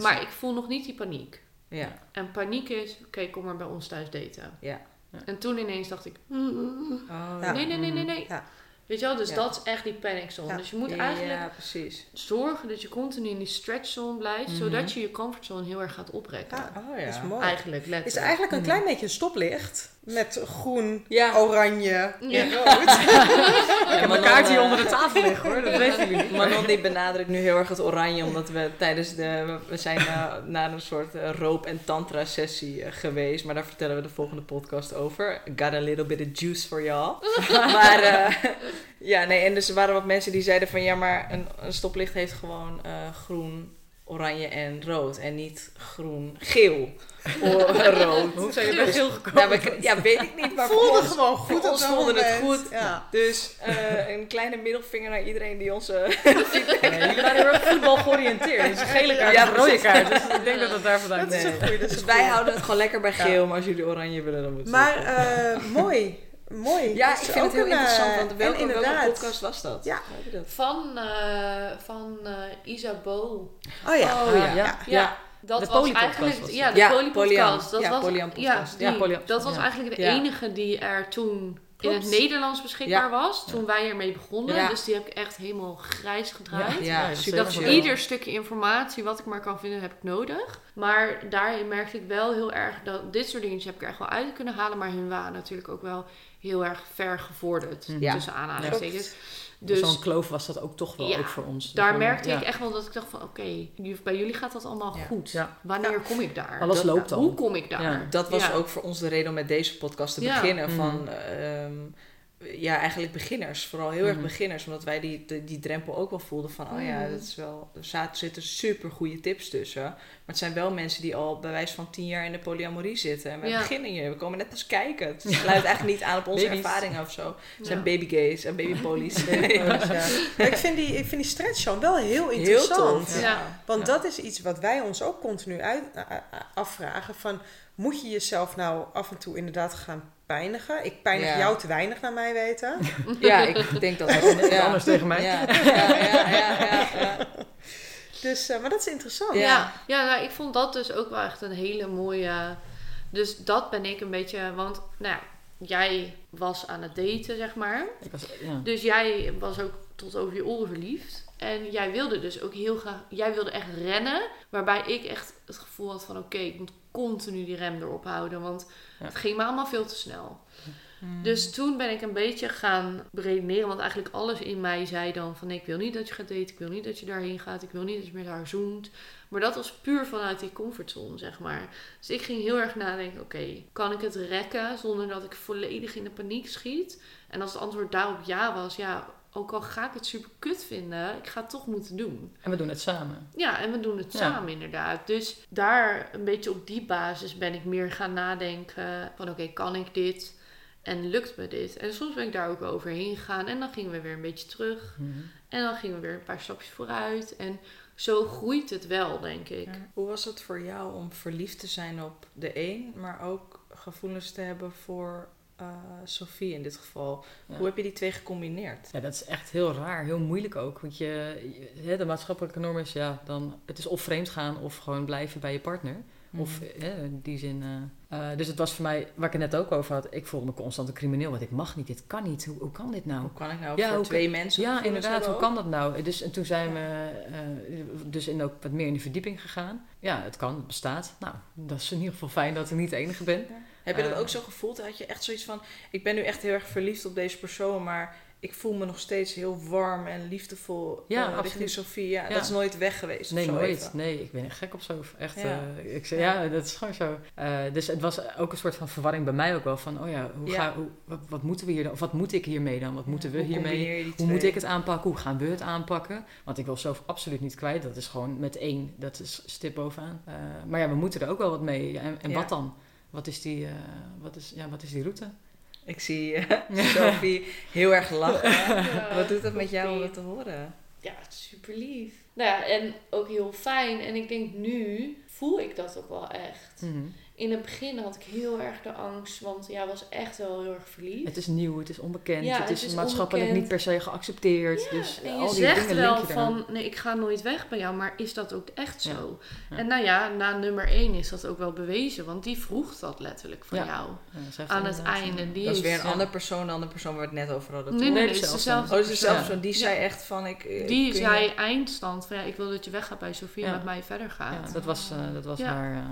maar ik voel nog niet die paniek. Ja. En paniek is, oké, kom maar bij ons thuis daten. Ja. En toen ineens dacht ik, Oh, Ja. nee, nee, nee, nee, nee. Ja. Weet je wel? Dus Ja. dat is echt die panic zone. Ja. Dus je moet eigenlijk Ja, precies. zorgen dat je continu in die stretch zone blijft, Mhm. zodat je je comfort zone heel erg gaat oprekken. Ja, Oh dat is mooi. Eigenlijk, Het is eigenlijk een klein beetje een stoplicht. Met groen, Ja. oranje Ja. en rood. Ik heb mijn kaart hier onder de tafel liggen hoor, dat weten jullie niet. Manon die benadrukt nu heel erg het oranje, omdat we tijdens de... We zijn eh, naar een soort eh, roop- en tantra sessie eh, geweest, maar daar vertellen we de volgende podcast over. Got a little bit of juice for y'all. maar eh, ja, nee, en dus er waren wat mensen die zeiden van ja, maar een, een stoplicht heeft gewoon eh, groen, oranje en rood en niet groen, geel, rood. Hoe zijn jullie bij geel gekomen? Ja, we- ja, weet ik niet, maar voelde ons, gewoon goed voor op ons dat voelde het goed. Ja. Dus eh, een kleine middelvinger naar iedereen die onze Nee, jullie waren heel erg voetbal georiënteerd. Dus een gele kaart Ja, rode kaart. Dus ik denk dat het daar vandaan komt. goeie. Dus wij houden het gewoon lekker bij Ja. geel, maar als jullie oranje willen, dan moet het Maar eh, mooi. Mooi. ja, Dat ik vind het heel een, eh, interessant, want en welke, welke inderdaad. podcast was dat? Ja. Van, eh van eh Isabeau. Oh ja. Oh, ja. ja. Ja, dat De was eigenlijk... was ja, de Ja, polypodcast. Polyam. Dat Ja, was. Ja, Ja, die- dat was Ja. eigenlijk de Ja. enige die er toen in Klopt. het Nederlands beschikbaar Ja. was. Toen wij ermee begonnen. Ja. Dus die heb ik echt helemaal grijs gedraaid. Ja, dat super Dat is chill. ieder stukje informatie wat ik maar kan vinden, heb ik nodig. Maar daarin merkte ik wel heel erg dat dit soort dingetjes heb ik er echt wel uit kunnen halen. Maar hun waren natuurlijk ook wel heel erg ver gevorderd. Ja. Tussen aanhalingstekens. Dus Dus zo'n kloof was dat ook toch wel, Ja, ook voor ons. daar Gewoon, merkte ja. ik echt wel dat ik dacht van oké, bij jullie gaat dat allemaal Ja. goed. Ja. Wanneer kom ik daar? Alles Dat- loopt al. Hoe kom ik daar? Ja. Dat was Ja. ook voor ons de reden om met deze podcast te Ja. beginnen. Mhm. Van, ehm, ja, eigenlijk beginners. Vooral heel erg Mhm. beginners. Omdat wij die, die, die drempel ook wel voelden van... Oh ja, Mhm. dat is wel, er zitten super goede tips tussen. Maar het zijn wel mensen die al bij wijze van tien jaar in de polyamorie zitten. En wij Ja. beginnen hier. We komen net pas kijken. Het sluit eigenlijk niet aan op onze ervaringen of zo. Het zijn Ja. babygays en babypolies. Ja. Maar ik vind die, ik vind die stretch zone wel heel interessant. Ja. Want Ja. dat is iets wat wij ons ook continu uit, afvragen. Van, moet je jezelf nou af en toe inderdaad gaan pijnigen? Ik pijnig Ja. jou te weinig naar mij weten. Ja, ik denk dat dat anders tegen mij. Ja, ja, ja, ja, ja, ja. Dus, eh, maar dat is interessant. Ja. Ja, nou, ik vond dat dus ook wel echt een hele mooie. Dus dat ben ik een beetje. Want, nou ja, jij was aan het daten, zeg maar. Ik was, ja. Dus jij was ook tot over je oren verliefd. En jij wilde dus ook heel graag. Jij wilde echt rennen. Waarbij ik echt het gevoel had van: oké, ik moet continu die rem erop houden. Want Ja. het ging me allemaal veel te snel. Hmm. Dus toen ben ik een beetje gaan beredeneren. Want eigenlijk alles in mij zei dan van... ik wil niet dat je gaat daten. Ik wil niet dat je daarheen gaat. Ik wil niet dat je met haar zoent. Maar dat was puur vanuit die comfortzone, zeg maar. Dus ik ging heel erg nadenken... oké, kan ik het rekken zonder dat ik volledig in de paniek schiet? En als het antwoord daarop ja was... ja, ook al ga ik het super kut vinden... ik ga het toch moeten doen. En we doen het samen. Ja, en we doen het Ja. samen inderdaad. Dus daar een beetje op die basis ben ik meer gaan nadenken van oké, kan ik dit? En lukt me dit? En soms ben ik daar ook overheen gegaan en dan gingen we weer een beetje terug. Mhm. En dan gingen we weer een paar stapjes vooruit. En zo groeit het wel, denk ik. Ja. Hoe was het voor jou om verliefd te zijn op de een, maar ook gevoelens te hebben voor eh Sophie in dit geval? Ja. Hoe heb je die twee gecombineerd? Ja, dat is echt heel raar, heel moeilijk ook. Want je, je- hè, de maatschappelijke norm is, ja, dan, het is of vreemd gaan of gewoon blijven bij je partner. Of Mhm. hè, in die zin. eh, eh, dus het was voor mij, waar ik het net ook over had, ik voelde me constant een crimineel. Want ik mag niet, dit kan niet. Hoe, hoe kan dit nou? Hoe kan ik nou Ja, voor hoe twee mensen Ja, inderdaad, hoe kan dat nou? Dus, en toen zijn we eh, dus in ook wat meer in de verdieping gegaan. Ja, het kan, het bestaat. Nou, dat is in ieder geval fijn dat ik niet de enige ben. Heb je dat Eh. ook zo gevoeld? Had je echt zoiets van, ik ben nu echt heel erg verliefd op deze persoon, maar ik voel me nog steeds heel warm en liefdevol Ja, eh, richting. Sophie. Ja, Ja. Dat is nooit weg geweest Nee, zo nooit. even. Nee, ik ben echt gek op zo. Echt, Ja. eh, ik zeg, ja. dat is gewoon zo. Eh, dus het was ook een soort van verwarring bij mij ook wel. Van, oh ja, hoe Ja. Ga, hoe, wat, wat moeten we hier dan? Of wat moet ik hiermee dan? Wat moeten we Hoe hiermee? Hoe moet ik het aanpakken? Hoe gaan we het aanpakken? Want ik wil zelf absoluut niet kwijt. Dat is gewoon met één. Dat is stip bovenaan. Maar ja, we moeten er ook wel wat mee. Ja, En, en Ja. wat dan? Wat is die, eh, wat is, ja, wat is die route? Ik zie eh, Sophie heel erg lachen. Ja, Wat doet het met jou om dat te horen? Ja, super lief. Nou ja, en ook heel fijn. En ik denk nu voel ik dat ook wel echt. Mhm. In het begin had ik heel erg de angst, want ja, was echt wel heel erg verliefd. Het is nieuw, het is onbekend, Ja, het het is, maatschappelijk onbekend. niet per se geaccepteerd. Ja, dus en je al die zegt dingen wel van, nee, ik ga nooit weg bij jou, maar is dat ook echt zo? Ja. En nou ja, na nummer 1 is dat ook wel bewezen, want die vroeg dat letterlijk van Ja. jou. Aan het inderdaad, einde. Die Dat is weer een ja. andere persoon dan de persoon waar we het net over hadden. Nee, nee, Nee, nee, het is dezelfde. Oh, het is dezelfde. Die Ja. zei echt van... Ik, eh, Die kun je- zei eindstand van ja, ik wil dat je weggaat bij Sofie en Ja. met mij verder gaat. Ja, dat was, eh, dat was Ja. haar...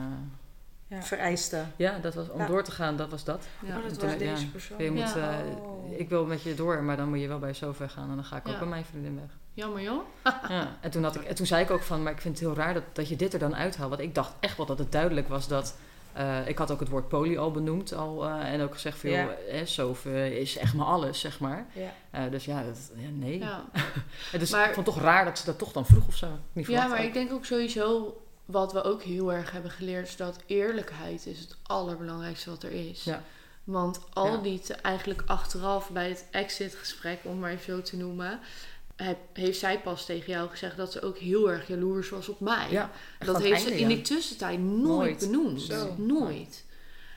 Ja. Vereiste. ja, dat was, om Ja. door te gaan, dat was dat. Ja. Oh, dat Toen- was ja. deze persoon. Je moet, Ja. eh, Oh. ik wil met je door, maar dan moet je wel bij Sofa gaan en dan ga ik ook bij mijn vriendin weg. Jammer joh. Ja. En, toen had ik, en toen zei ik ook van, maar ik vind het heel raar dat, dat je dit er dan uithaalt. Want ik dacht echt wel dat het duidelijk was dat... eh, ik had ook het woord poly al benoemd al, eh, en ook gezegd van, Ja. joh, eh, is echt maar alles, zeg maar. Ja. Eh, dus ja, dat, ja nee. Ja. Het is, Maar- ik vond het toch raar dat ze dat toch dan vroeg of zo. Niet ja, maar ook. ik denk ook sowieso, wat we ook heel erg hebben geleerd, is dat eerlijkheid is het allerbelangrijkste wat er is. Ja. Want al Ja. die, te- eigenlijk achteraf bij het exit-gesprek, om maar even zo te noemen, heb- heeft zij pas tegen jou gezegd dat ze ook heel erg jaloers was op mij. Ja, Dat heeft ze in ja. die tussentijd nooit, Nooit. benoemd. Zo. Nooit.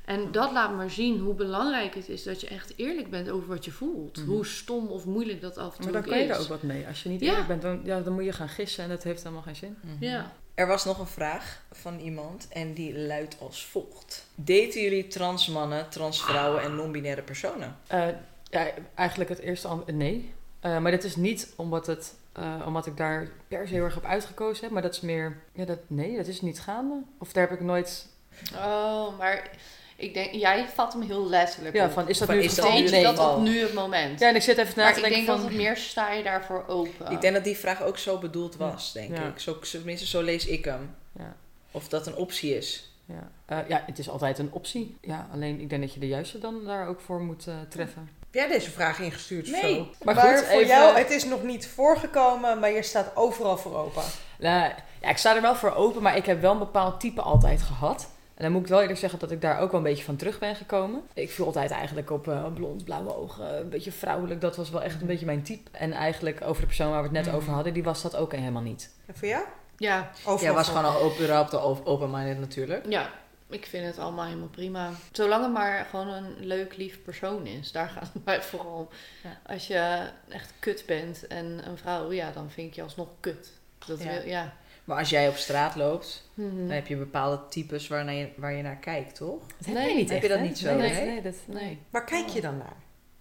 En dat laat maar zien hoe belangrijk het is dat je echt eerlijk bent over wat je voelt. Mhm. Je stom of moeilijk dat af en toe Maar dan kan je is. er ook wat mee. Als je niet Ja. eerlijk bent, dan, ja, dan moet je gaan gissen en dat heeft helemaal geen zin. Mhm. Ja. Er was nog een vraag van iemand en die luidt als volgt. Daten jullie trans mannen, trans vrouwen en non-binaire personen? Eh, ja, eigenlijk het eerste antwoord nee. Eh, maar dat is niet omdat, het, eh, omdat ik daar per se heel erg op uitgekozen heb. Maar dat is meer, ja, dat, nee, dat is niet gaande. Of daar heb ik nooit... Oh, maar ik denk, jij vat hem heel letterlijk Ja, op. van is dat Van, nu is het Nee. dat nu het moment. Ja, en ik zit even na maar te ik denk van... dat het meer sta je daarvoor open. Ik denk dat die vraag ook zo bedoeld was, denk Ja. ik. Zo, tenminste, zo lees ik hem. Ja. Of dat een optie is. Ja. Eh, ja, het is altijd een optie. Ja, alleen ik denk dat je de juiste dan daar ook voor moet eh, treffen. Heb jij deze vraag ingestuurd of Nee. zo? Maar Maar, goed, voor even- jou, het is nog niet voorgekomen, maar je staat overal voor open. Nou, ja, ik sta er wel voor open, maar ik heb wel een bepaald type altijd gehad. En dan moet ik wel eerlijk zeggen dat ik daar ook wel een beetje van terug ben gekomen. Ik viel altijd eigenlijk op eh, blond, blauwe ogen, een beetje vrouwelijk. Dat was wel echt een beetje mijn type. En eigenlijk over de persoon waar we het net Mhm. over hadden, die was dat ook helemaal niet. En voor jou? Ja, Overal Ja, was gewoon al open, überhaupt al open-minded natuurlijk. ja, ik vind het allemaal helemaal prima. Zolang het maar gewoon een leuk, lief persoon is. Daar gaat het mij vooral om. Ja. Als je echt kut bent en een vrouw, ja, dan vind ik je alsnog kut. Dat Ja. wil, ja. Maar als jij op straat loopt, Mhm. dan heb je bepaalde types waar, naar je, waar je naar kijkt, toch? Dat Nee, heb je niet heb echt, je dat hè? niet zo, Nee, nee? nee, dat... Nee. Waar kijk je dan naar?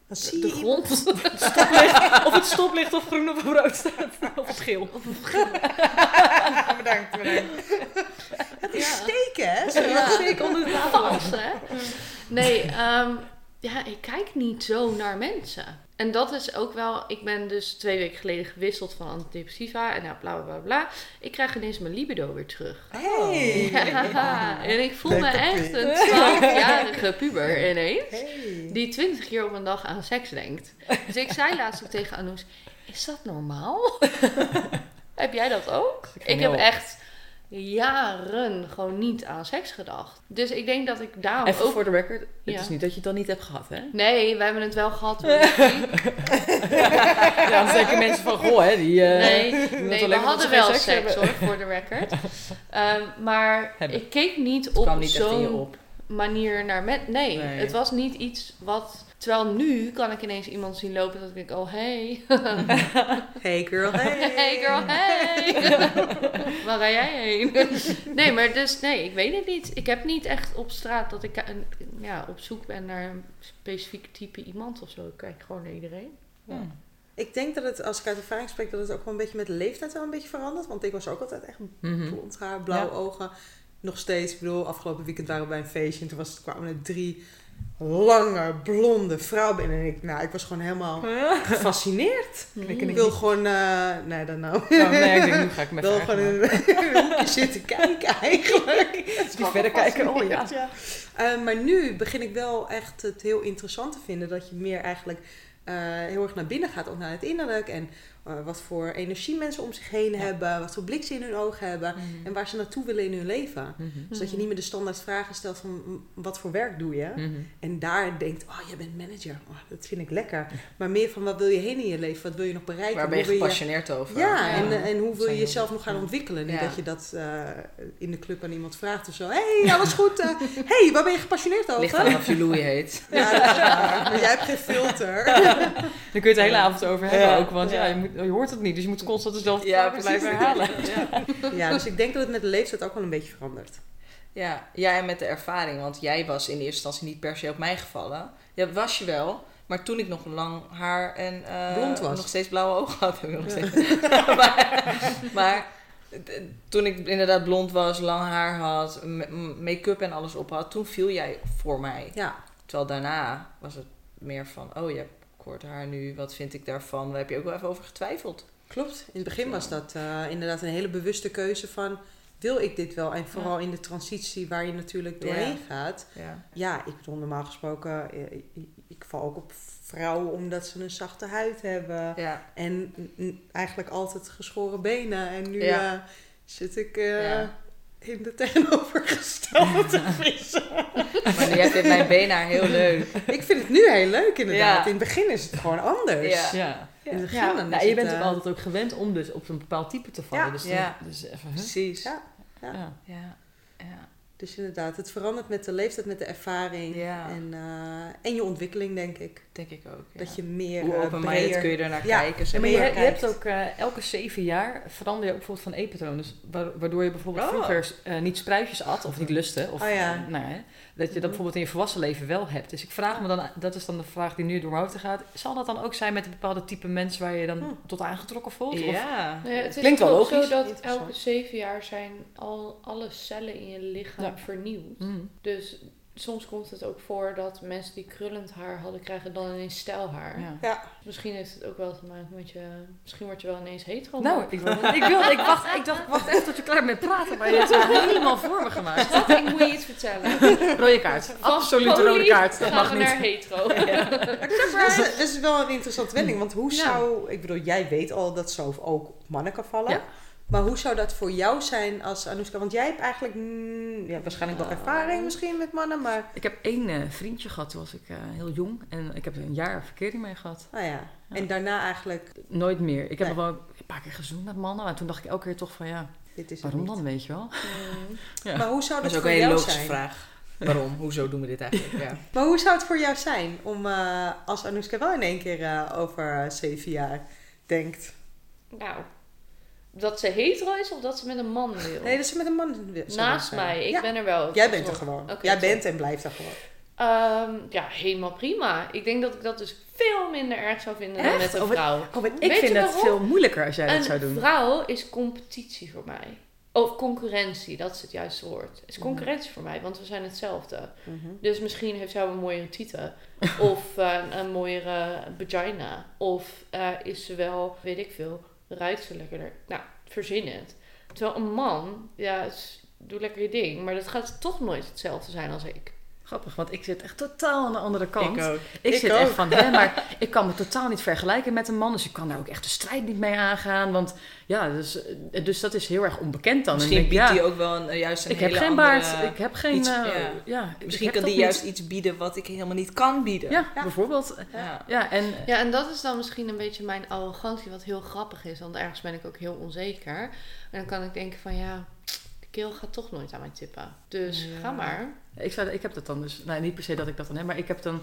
Dan zie De je grond. of het stoplicht of groen of rood staat. Of het geel. bedankt, bedankt. Het is Ja. steken, hè? Zo. Ja. Zeker onder de tafel. Hè? Nee, ehm, ja, ik kijk niet zo naar mensen. En dat is ook wel... Ik ben dus twee weken geleden gewisseld van antidepressiva. En nou, bla, bla, bla, bla. Ik krijg ineens mijn libido weer terug. Hey. Ja, en ik voel me echt een 12-jarige puber ineens. Hey. Die 20 keer op een dag aan seks denkt. Dus ik zei laatst ook tegen Anoes: Is dat normaal? heb jij dat ook? Ik heb echt jaren gewoon niet aan seks gedacht. Dus ik denk dat ik daarom Even ook. voor de record, het Ja. is niet dat je het dan niet hebt gehad, hè? Nee, we hebben het wel gehad. Ja, dan denken mensen van, goh, hè, die... eh, Nee, we hadden wel seks hoor, voor de record. Ehm, maar Hebben. ik keek niet Het op zo'n manier naar met. Nee, Nee. het was niet iets wat. Terwijl nu kan ik ineens iemand zien lopen dat ik denk, oh hey. Hey girl, hey. Hey girl, hey. Waar ga jij heen? nee, maar dus nee, ik weet het niet. Ik heb niet echt op straat dat ik ja, op zoek ben naar een specifiek type iemand of zo. Ik kijk gewoon naar iedereen. Hmm. Ik denk dat het, als ik uit ervaring spreek, dat het ook wel een beetje met de leeftijd wel een beetje verandert. Want ik was ook altijd echt mhm. blond haar, blauwe Ja. ogen. Nog steeds, ik bedoel, afgelopen weekend waren we bij een feestje en toen was, kwamen er drie lange, blonde vrouwen binnen. En ik, nou, ik was gewoon helemaal gefascineerd. Ik niet. wil gewoon, eh, nee, dan nou. Oh, nee, ik denk, nu ga ik Ik met wil gewoon in een hoekje zitten kijken eigenlijk. Gewoon verder kijken, oh ja. Eh, maar nu begin ik wel echt het heel interessant te vinden dat je meer eigenlijk eh, heel erg naar binnen gaat, ook naar het innerlijk. En eh, wat voor energie mensen om zich heen Ja. hebben, wat voor blik ze in hun ogen hebben Mhm. en waar ze naartoe willen in hun leven. Mhm. Zodat je niet meer de standaard vragen stelt van "M, wat voor werk doe je? Mhm. En daar denkt, oh, jij bent manager. Oh, dat vind ik lekker. Maar meer van, wat wil je heen in je leven? Wat wil je nog bereiken? Waar ben je gepassioneerd over? Ja, Ja. En, eh, en hoe wil je jezelf nog gaan ontwikkelen? Niet Ja. dat je dat eh, in de club aan iemand vraagt of zo. hey, alles goed? hey, waar ben je gepassioneerd over? Ligt aan of je Louis heet. Ja, dat is waar. Maar jij hebt geen filter. Daar kun je het de hele avond over hebben ook. Want Ja. je, moet, je hoort het niet. Dus je moet constant dezelfde Ja, blijven herhalen. Ja. Ja, dus ik denk dat het met de leeftijd ook wel een beetje verandert. Ja, ja, en met de ervaring. Want jij was in eerste instantie niet per se op mij gevallen. Ja, was je wel. Maar toen ik nog lang haar en eh, Blond was. nog steeds blauwe ogen had, heb ik nog steeds. maar maar toen ik inderdaad blond was, lang haar had, make-up en alles op had, toen viel jij voor mij. Ja, Terwijl daarna was het meer van, oh je hebt kort haar nu, wat vind ik daarvan? Daar heb je ook wel even over getwijfeld. klopt. In het begin was dat eh, inderdaad een hele bewuste keuze van... Wil ik dit wel? En vooral in de transitie waar je natuurlijk doorheen gaat. Ja. Ja, ik bedoel, normaal gesproken... eh, ik, ik val ook op vrouwen omdat ze een zachte huid hebben. Ja. En eigenlijk altijd geschoren benen. En nu eh, zit ik. In de tegenovergestelde te vissen. Maar jij vindt mijn beenhaar heel leuk. ik vind het nu heel leuk inderdaad. Ja. In het begin is het gewoon anders. Ja. Ja. In het begin Ja. dan Nou, je het, bent ook eh, altijd ook gewend om dus op een bepaald type te vallen. Ja. Dus, Ja. dan- dus even, huh? Precies. Ja. Ja. Ja. Dus inderdaad, het verandert met de leeftijd, met de ervaring. Ja. En, eh, en je ontwikkeling, denk ik. Denk ik ook. Ja. Dat je meer Hoe eh, open-minded kun je er naar Ja. kijken? Zeg maar je, hebt ook eh, elke zeven jaar verander je ook bijvoorbeeld van eetpatroon. Dus wa- waardoor je bijvoorbeeld Oh. vroeger niet spruitjes at of niet lustte. Of, Oh nou, hè, dat je dat bijvoorbeeld in je volwassen leven wel hebt. Dus ik vraag me dan, dat is dan de vraag die nu door mijn hoofd gaat. Zal dat dan ook zijn met een bepaalde type mens waar je dan Hm. tot aangetrokken voelt? Of, Ja. Het is Klinkt wel logisch. zo dat elke zeven jaar zijn al alle cellen in je lichaam Ja. vernieuwd. Mm. Dus soms komt het ook voor dat mensen die krullend haar hadden, krijgen dan ineens stijlhaar. Ja. Ja, Misschien heeft het ook wel te maken met je... Misschien word je wel ineens hetero. Nou, ik, wilde, ik, wilde, ik, wacht, ik dacht, ik wacht even tot je klaar bent met praten. Maar je hebt het helemaal voor me gemaakt. Ik moet je iets vertellen. Rode kaart. Absoluut rode kaart. Dat gaan mag niet. naar hetero. dat is, dat is wel een interessante wending. Want hoe Ja. zou... Ik bedoel, jij weet al dat zo ook op mannen kan vallen. Ja. Maar hoe zou dat voor jou zijn als Anoushka? Want jij hebt eigenlijk... mm, ja, waarschijnlijk wel Nou. ervaring misschien met mannen, maar... Ik heb één eh, vriendje gehad, toen was ik eh, heel jong. En ik heb er een jaar verkering mee gehad. Nou ja. En daarna eigenlijk... Nooit meer. Ik heb Nee. nog wel een paar keer gezoend met mannen. Maar toen dacht ik elke keer toch van ja, Dit is het waarom dan, weet je wel? Ja. Maar hoe zou Dat dat, is ook voor een hele jou logische zijn? vraag. Waarom? Hoezo doen we dit eigenlijk? Ja. Maar hoe zou het voor jou zijn om eh, als Anoushka wel in één keer eh, over zeven jaar denkt? Nou, dat ze hetero is of dat ze met een man wil? Nee, dat ze met een man wil- Naast zijn. mij. Ik Ja, ben er wel. Jij bent er gewoon. Jij bent en blijft er gewoon. Ehm, ja, helemaal prima. Ik denk dat ik dat dus veel minder erg zou vinden dan met een Oh, vrouw. Oh, ik Weet vind waarom? veel moeilijker als jij dat zou Een doen. vrouw is competitie voor mij. Of concurrentie, dat is het juiste woord. Is concurrentie voor mij, want we zijn hetzelfde. Dus misschien heeft zij een mooiere tieten. of eh, een mooiere vagina. Of eh, is ze wel, weet ik veel, ruikt ze lekkerder. Nou, verzin het. Terwijl een man, ja, doe lekker je ding. Maar dat gaat toch nooit hetzelfde zijn als ik. Grappig, want ik zit echt totaal aan de andere kant. Ik ook. Ik, Ik zit ook. echt van, hè, maar ik kan me totaal niet vergelijken met een man. Dus ik kan daar ook echt de strijd niet mee aangaan. Want ja, dus, eh, dus dat is heel erg onbekend dan. En Misschien denk, biedt ja, die ook wel een, juist een ik heb geen andere- baard, ik heb geen... iets- eh, ja. Misschien kan die niet. juist iets bieden wat ik helemaal niet kan bieden. Ja, Ja. bijvoorbeeld. Ja. Ja, en Ja, en dat is dan misschien een beetje mijn arrogantie, wat heel grappig is. Want ergens ben ik ook heel onzeker. En dan kan ik denken van ja, keel gaat toch nooit aan mij tippen. Dus Ja. ga maar. Ik, zou, ik heb dat dan dus, nou niet per se dat ik dat dan heb, maar ik heb dan, we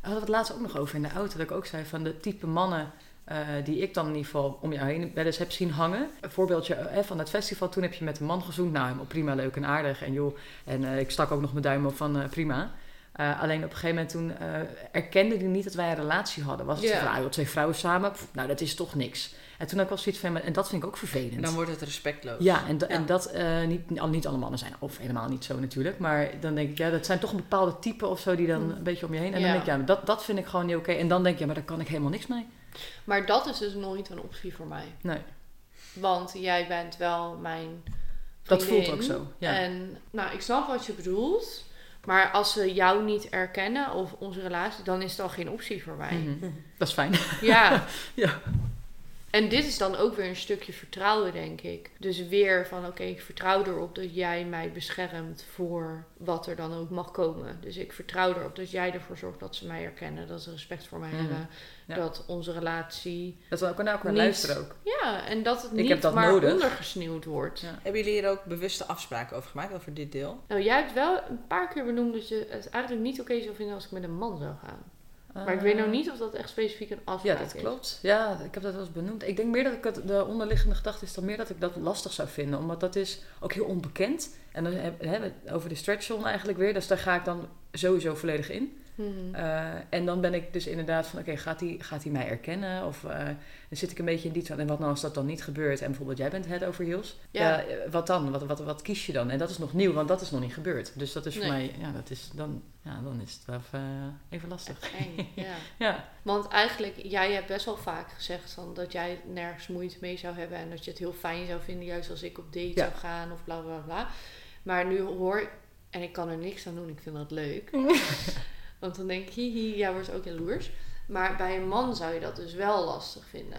hadden we het laatst ook nog over in de auto, dat ik ook zei van de type mannen eh, die ik dan in ieder geval om jou heen wel eens heb zien hangen. Een voorbeeldje eh, van het festival, toen heb je met een man gezoend, nou helemaal prima, leuk en aardig en joh, en eh, ik stak ook nog mijn duim op van prima. Eh, alleen op een gegeven moment toen eh, erkende hij niet dat wij een relatie hadden. Was het zo van, ah, joh, twee vrouwen samen, Pff, nou dat is toch niks. En toen had ik wel zoiets van, en dat vind ik ook vervelend. En dan wordt het respectloos. Ja, en, da- en dat eh, niet, niet alle mannen zijn, of helemaal niet zo natuurlijk. Maar dan denk ik, ja, dat zijn toch een bepaalde type of zo die dan een beetje om je heen. En Ja. dan denk ik, ja, dat, dat vind ik gewoon niet oké. En dan denk je, ja, maar daar kan ik helemaal niks mee. Maar dat is dus nooit een optie voor mij. Nee, Want jij bent wel mijn dat voelt vriendin. ook zo. Ja. En nou, ik snap wat je bedoelt. Maar als ze jou niet erkennen of onze relatie, dan is het al geen optie voor mij. Mhm. Dat is fijn. Ja, Ja. En dit is dan ook weer een stukje vertrouwen, denk ik. Dus weer van, oké, ik vertrouw erop dat jij mij beschermt voor wat er dan ook mag komen. Dus ik vertrouw erop dat jij ervoor zorgt dat ze mij herkennen, dat ze respect voor mij Mhm. hebben, Ja. dat onze relatie... Dat we ook naar elkaar Niet- luisteren ook. Ja, en dat het Ik niet heb dat maar nodig. ondergesneeuwd wordt. Ja. Hebben jullie hier ook bewuste afspraken over gemaakt, over dit deel? Nou, jij hebt wel een paar keer benoemd dat je het eigenlijk niet oké zou vinden als ik met een man zou gaan. Maar ik weet nou niet of dat echt specifiek een Ja, afspraak dat is. klopt. Ja, ik heb dat wel eens benoemd. Ik denk meer dat ik het, de onderliggende gedachte is dan meer dat ik dat lastig zou vinden. Omdat dat is ook heel onbekend. En dan hebben we het over de stretch zone eigenlijk weer. Dus daar ga ik dan sowieso volledig in. Mhm. Eh, en dan ben ik dus inderdaad van, oké, gaat hij gaat hij mij erkennen? Of eh, dan zit ik een beetje in die... En wat nou als dat dan niet gebeurt? En bijvoorbeeld jij bent head over heels. Ja. Eh, wat dan? Wat, wat, wat kies je dan? En dat is nog nieuw, want dat is nog niet gebeurd. Dus dat is voor mij, ja, dat is dan, ja, dan is het wel even, even lastig. Eng, ja. Ja. Want eigenlijk, jij hebt best wel vaak gezegd van dat jij nergens moeite mee zou hebben en dat je het heel fijn zou vinden, juist als ik op date Ja. zou gaan of bla bla bla. Maar nu hoor ik, en ik kan er niks aan doen, ik vind dat leuk. Want dan denk ik, hihi, jij wordt ook jaloers. Maar bij een man zou je dat dus wel lastig vinden.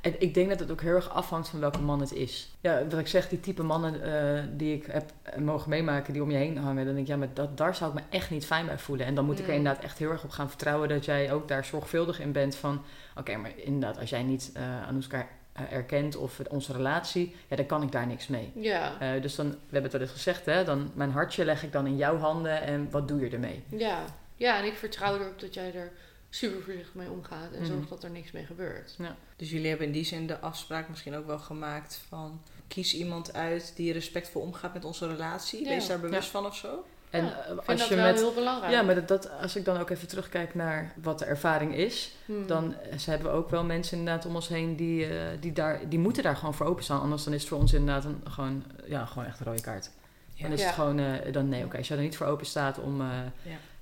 En ik denk dat het ook heel erg afhangt van welke man het is. Ja, wat ik zeg, die type mannen eh, die ik heb eh, mogen meemaken, die om je heen hangen, dan denk ik, ja, maar dat, daar zou ik me echt niet fijn bij voelen. En dan moet ik er Mm. inderdaad echt heel erg op gaan vertrouwen dat jij ook daar zorgvuldig in bent van, oké, maar inderdaad, als jij niet uh, Anouska uh, erkent of onze relatie, ja, dan kan ik daar niks mee. Ja. Uh, dus dan, we hebben het wel eens gezegd, hè, dan mijn hartje leg ik dan in jouw handen en wat doe je ermee? Ja, ja en ik vertrouw erop dat jij er super voorzichtig mee omgaat en Mhm. zorgt dat er niks mee gebeurt. Ja. Dus jullie hebben in die zin de afspraak misschien ook wel gemaakt van kies iemand uit die respectvol omgaat met onze relatie. Ja. Wees daar bewust Ja. van of zo. En Ja, vind als dat je wel met heel belangrijk. Ja, maar dat, dat, als ik dan ook even terugkijk naar wat de ervaring is, Hmm. dan eh, ze hebben we ook wel mensen inderdaad om ons heen die, uh, die, daar, die moeten daar gewoon voor openstaan. Anders dan is het voor ons inderdaad een, gewoon, ja, gewoon echt een rode kaart. Ja. Dan is Ja. het gewoon, uh, dan nee, oké, okay, als je er niet voor open staat om, uh,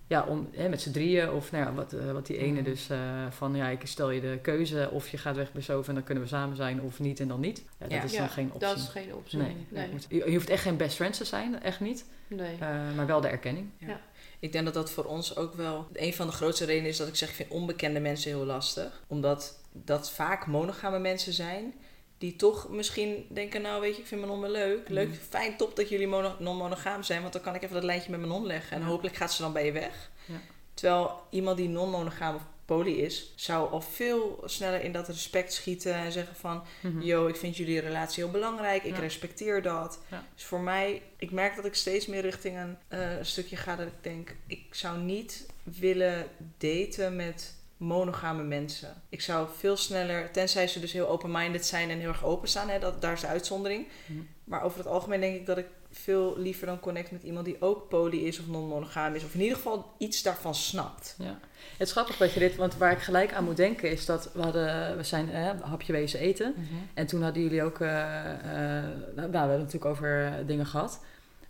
Ja. ja. om hè, met z'n drieën of nou ja, wat, uh, wat die ene Mhm. dus van, ja, ik stel je de keuze of je gaat weg bij Sof en dan kunnen we samen zijn of niet en dan niet. Ja, dat Ja. is Ja, dan geen optie. Dat is geen optie. Nee, Nee. nee. Je, je hoeft echt geen best friends te zijn, echt niet. nee. Uh, maar wel de erkenning. Ik denk dat dat voor ons ook wel een van de grootste redenen is dat ik zeg, ik vind onbekende mensen heel lastig. Omdat dat vaak monogame mensen zijn die toch misschien denken, nou weet je, ik vind mijn hond wel leuk. Leuk, Mhm. fijn, top dat jullie mono- non-monogaam zijn, want dan kan ik even dat lijntje met mijn hond leggen. En Ja. hopelijk gaat ze dan bij je weg. Ja. Terwijl iemand die non-monogaam of poly is, zou al veel sneller in dat respect schieten en zeggen van, Mhm. yo, ik vind jullie relatie heel belangrijk, ik Ja. respecteer dat. Dus voor mij, ik merk dat ik steeds meer richting een, eh, een stukje ga dat ik denk, ik zou niet willen daten met monogame mensen. Ik zou veel sneller, tenzij ze dus heel open-minded zijn en heel erg openstaan, hè, dat, daar is de uitzondering. Mhm. Maar over het algemeen denk ik dat ik veel liever dan connect met iemand die ook poly is of non-monogaam is. Of in ieder geval iets daarvan snapt. Ja. Het is grappig dat je dit, want waar ik gelijk aan moet denken is dat we hadden, we zijn eh, hapje wezen eten. En toen hadden jullie ook, eh, eh, nou, we hebben het natuurlijk over eh, dingen gehad.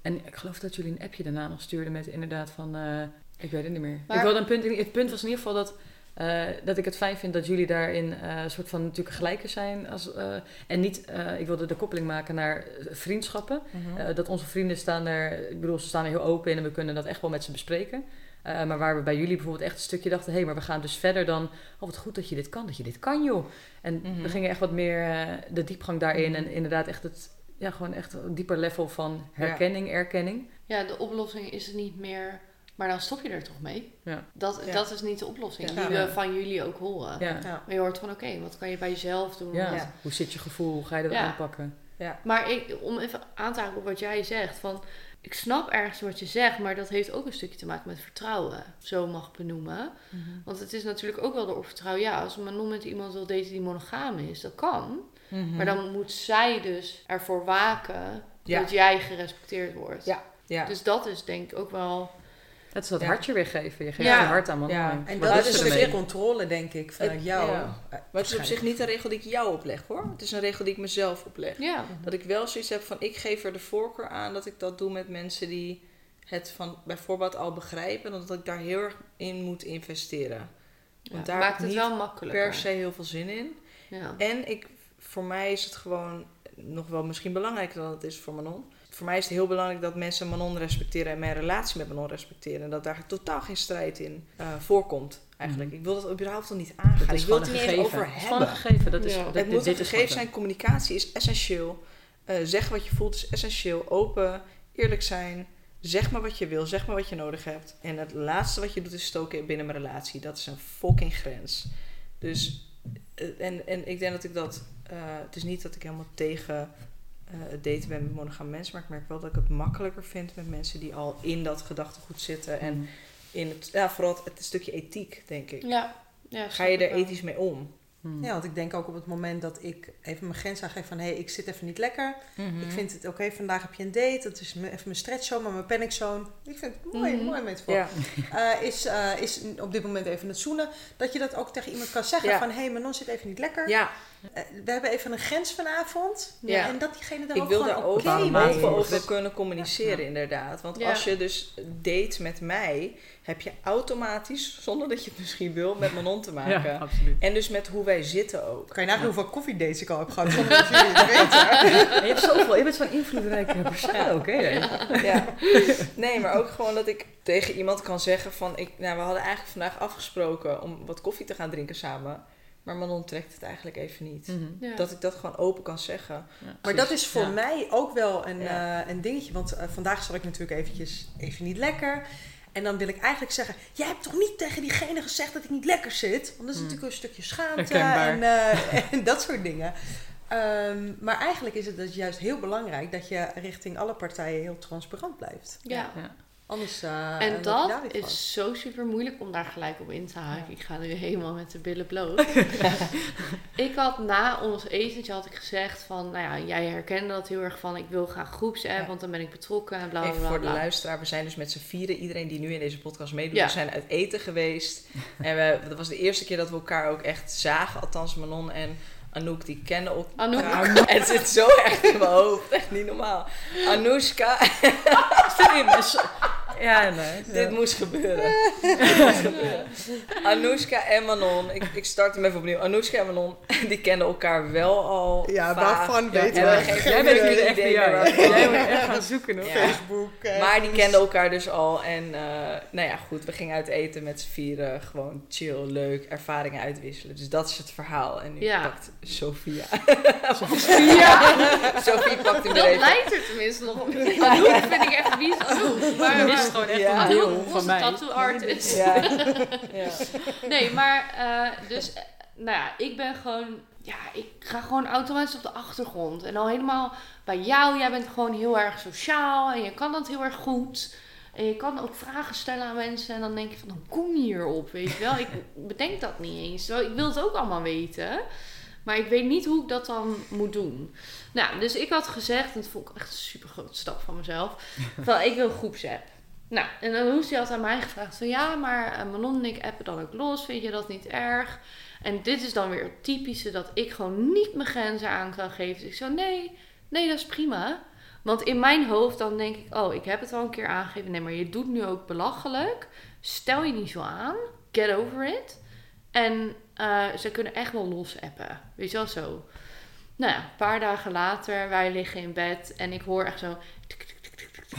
En ik geloof dat jullie een appje daarna nog stuurden met inderdaad van, eh, ik weet het niet meer. Maar- Ik wilde een punt, het punt was in ieder geval dat, eh, dat ik het fijn vind dat jullie daarin eh, een soort van natuurlijk gelijker zijn. Als, eh, en niet, eh, ik wilde de koppeling maken naar vriendschappen. Uh, dat onze vrienden staan er, ik bedoel, ze staan er heel open in en we kunnen dat echt wel met ze bespreken. Uh, maar waar we bij jullie bijvoorbeeld echt een stukje dachten, hé, hey, maar we gaan dus verder dan, oh wat goed dat je dit kan, dat je dit kan joh. En Mhm. we gingen echt wat meer uh, de diepgang daarin Mhm. en inderdaad echt het, ja, gewoon echt een dieper level van herkenning, erkenning. Ja, de oplossing is het niet meer. Maar dan stop je er toch mee? Ja. Dat, Ja. dat is niet de oplossing Ja. die we van jullie ook horen. Ja. Ja. Maar je hoort van oké, wat kan je bij jezelf doen? Wat- hoe zit je gevoel, hoe ga je dat Ja. aanpakken? Maar ik, om even aan te haken op wat jij zegt, van ik snap ergens wat je zegt, maar dat heeft ook een stukje te maken met vertrouwen, zo mag ik benoemen. Want het is natuurlijk ook wel door vertrouwen. Ja, als een man met iemand wil daten die monogaam is, dat kan. Mhm. Maar dan moet zij dus ervoor waken Ja. dat jij gerespecteerd wordt. Ja. Ja. Dus dat is denk ik ook wel. Het is dat Ja. hartje weer geven. Je geeft Ja. je hart aan man. Ja. En Wat dat is er een stuk controle, denk ik, vanuit Het- jou. ja. Eh, Maar het is op zich niet een regel die ik jou opleg hoor. Het is een regel die ik mezelf opleg. Ja, Dat ik wel zoiets heb van ik geef er de voorkeur aan dat ik dat doe met mensen die het van bijvoorbeeld al begrijpen. En dat ik daar heel erg in moet investeren. Want daar maakt heb ik het niet wel makkelijker. per se heel veel zin in. Ja. En ik, voor mij is het gewoon nog wel misschien belangrijker dan het is voor Manon. Voor mij is het heel belangrijk dat mensen Manon respecteren en mijn relatie met Manon respecteren. En dat daar totaal geen strijd in eh, voorkomt. Eigenlijk. Ik wil dat überhaupt al niet aangaan. Mhm. Dat is ik wil het een er niet eens over hebben. gegeven. Dat is, Ja. Het moet dit gegeven zijn. Communicatie is essentieel. Eh, zeg wat je voelt is essentieel. Open, eerlijk zijn. Zeg maar wat je wil. Zeg maar wat je nodig hebt. En het laatste wat je doet is stoken binnen mijn relatie. Dat is een fucking grens. Dus, eh, en, en ik denk dat ik dat... eh, het is niet dat ik helemaal tegen het daten ben met monogame mensen. Maar ik merk wel dat ik het makkelijker vind met mensen die al in dat gedachtegoed zitten. En Mhm. in het, ja, vooral het, het stukje ethiek, denk ik. Ja. ja Ga je er wel. ethisch mee om? Mhm. Ja, want ik denk ook op het moment dat ik even mijn grens aangeef van... hé, hey, ik zit even niet lekker. Mhm. Ik vind het oké, vandaag heb je een date. Dat is even mijn stretchzone, maar mijn paniczone. Ik vind het mooi, Mhm. mooi metafoor. Ja. Eh, is, eh, is op dit moment even het zoenen. Dat je dat ook tegen iemand kan zeggen Ja. van... hé, hey, Manon zit even niet lekker. Ja, Eh, we hebben even een grens vanavond. Ja. En dat diegene daar Ik ook wil gewoon daar oké ook mee over kunnen communiceren, inderdaad. Want Ja. als je dus date met mij, heb je automatisch, zonder dat je het misschien wil, met Manon te maken. Ja, absoluut. En dus met hoe wij zitten ook. Kan je nagaan hoeveel koffiedates ik al heb gehad zonder dat jullie het weten. En je hebt zoveel, je bent zo'n invloedrijke persoon ook, hè? Ja. Nee, maar ook gewoon dat ik tegen iemand kan zeggen van... Ik, nou, we hadden eigenlijk vandaag afgesproken om wat koffie te gaan drinken samen. Maar Manon trekt het eigenlijk even niet. Mhm. Ja. Dat ik dat gewoon open kan zeggen. Ja, Maar precies. dat is voor Ja. mij ook wel een, Ja. eh, een dingetje. Want eh, vandaag zat ik natuurlijk eventjes even niet lekker. En dan wil ik eigenlijk zeggen... Jij hebt toch niet tegen diegene gezegd dat ik niet lekker zit? Want dat is Hmm. natuurlijk een stukje schaamte en, eh, en dat soort dingen. Ehm, maar eigenlijk is het dus juist heel belangrijk... dat je richting alle partijen heel transparant blijft. Ja. Anders eh, En dat is zo super moeilijk om daar gelijk op in te haken. Ja. Ik ga nu helemaal met de billen bloot. ik had na ons etentje had ik gezegd van, nou ja, jij herkende dat heel erg van, ik wil graag groepsapp, Ja. want dan ben ik betrokken en bla bla Even bla. voor de luisteraar, we zijn dus met z'n vieren, iedereen die nu in deze podcast meedoet, Ja. we zijn uit eten geweest. En we, dat was de eerste keer dat we elkaar ook echt zagen, althans Manon en Anouk, die kennen elkaar. Anouk. Het zit zo echt in mijn hoofd, echt niet normaal. Anoushka, Ja, nee. dit moest gebeuren. Dit moest gebeuren. Anoushka en Manon, ik, ik start hem even opnieuw. Anoushka en Manon, die kennen elkaar wel al Ja, vaag. waarvan weten Ja, we? hebben geen Jij bent nu de FBI. Jij moet echt gaan zoeken. Ja. Facebook. eh, Maar die kenden elkaar dus al. En eh, nou ja, goed, we gingen uit eten met z'n vieren. Gewoon chill, leuk, ervaringen uitwisselen. Dus dat is het verhaal. En nu Ja. pakt Sophia. Ja, Sophie pakt hem dat lijkt er tenminste nog op. Anouk vind ik echt, wie is Anouk? Maar, Gewoon echt Ja. een deel van mij. tattoo artist. Ja. ja. Nee, maar eh, dus, eh, nou ja, ik ben gewoon, ja, ik ga gewoon automatisch op de achtergrond. En al helemaal bij jou, jij bent gewoon heel erg sociaal en je kan dat heel erg goed. En je kan ook vragen stellen aan mensen en dan denk je van, hoe kom je hierop, weet je wel? Ik bedenk dat niet eens. Ik wil het ook allemaal weten, maar ik weet niet hoe ik dat dan moet doen. Nou, dus ik had gezegd, en dat vond ik echt een super grote stap van mezelf, van ik wil groepsapp. Nou, en dan die had aan mij gevraagd van ja, maar eh, Manon en ik appen dan ook los, vind je dat niet erg? En dit is dan weer het typische dat ik gewoon niet mijn grenzen aan kan geven. Dus ik zo, nee, nee, dat is prima. Want in mijn hoofd dan denk ik, oh, ik heb het al een keer aangegeven. Nee, maar je doet nu ook belachelijk. Stel je niet zo aan. Get over it. En eh, ze kunnen echt wel los appen. Weet je wel zo. Nou ja, een paar dagen later, wij liggen in bed en ik hoor echt zo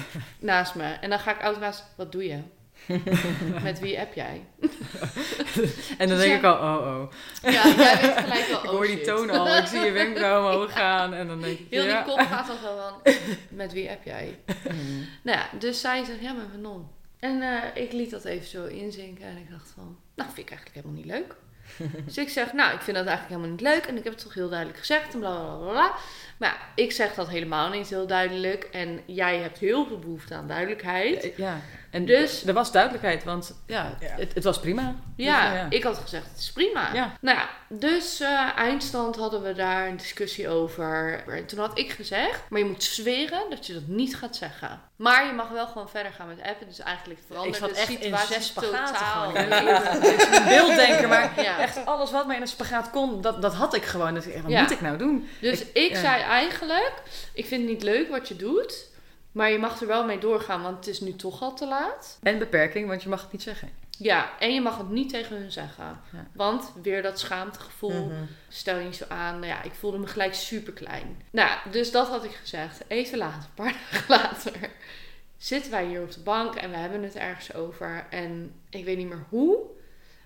naast me. En dan ga ik automatisch, wat doe je? Met wie app jij? En dan denk ik al, oh oh. Ja, jij weet gelijk Ik oh hoor die toon al, ik zie je wenkbrauw omhoog gaan. En dan denk ik, Heel ja. die kop gaat dan zo van, met wie app jij? Mm. Nou ja, dus zij zegt, ja, met Manon. En eh, ik liet dat even zo inzinken en ik dacht van, nou, vind ik eigenlijk helemaal niet leuk. dus ik zeg, nou, ik vind dat eigenlijk helemaal niet leuk en ik heb het toch heel duidelijk gezegd en bla bla bla. Maar ja, ik zeg dat helemaal niet heel duidelijk en jij hebt heel veel behoefte aan duidelijkheid. Ja, en Dus- er was duidelijkheid, want ja, Ja. Het, het was prima. Ja, Dus, ja. ik had gezegd, het is prima. Ja. Nou ja, dus eh, eindstand hadden we daar een discussie over. En toen had ik gezegd, maar je moet zweren dat je dat niet gaat zeggen. Maar je mag wel gewoon verder gaan met appen. Dus eigenlijk Ik verandert zat de echt in situatie zes spagaten totaal. Ik ben een beelddenker, maar Ja. echt alles wat mij in een spagaat kon, dat, dat had ik gewoon. Dus ik, wat moet ik nou doen? Dus Ik- ik, zei eigenlijk, ik vind het niet leuk wat je doet. Maar je mag er wel mee doorgaan, want het is nu toch al te laat. En beperking, want je mag het niet zeggen. Ja, en je mag het niet tegen hun zeggen. Ja. Want weer dat schaamtegevoel. Mhm. Stel je niet zo aan. Nou ja, ik voelde me gelijk super klein. Nou, dus dat had ik gezegd. Even later, een paar dagen later, zitten wij hier op de bank en we hebben het ergens over. En ik weet niet meer hoe.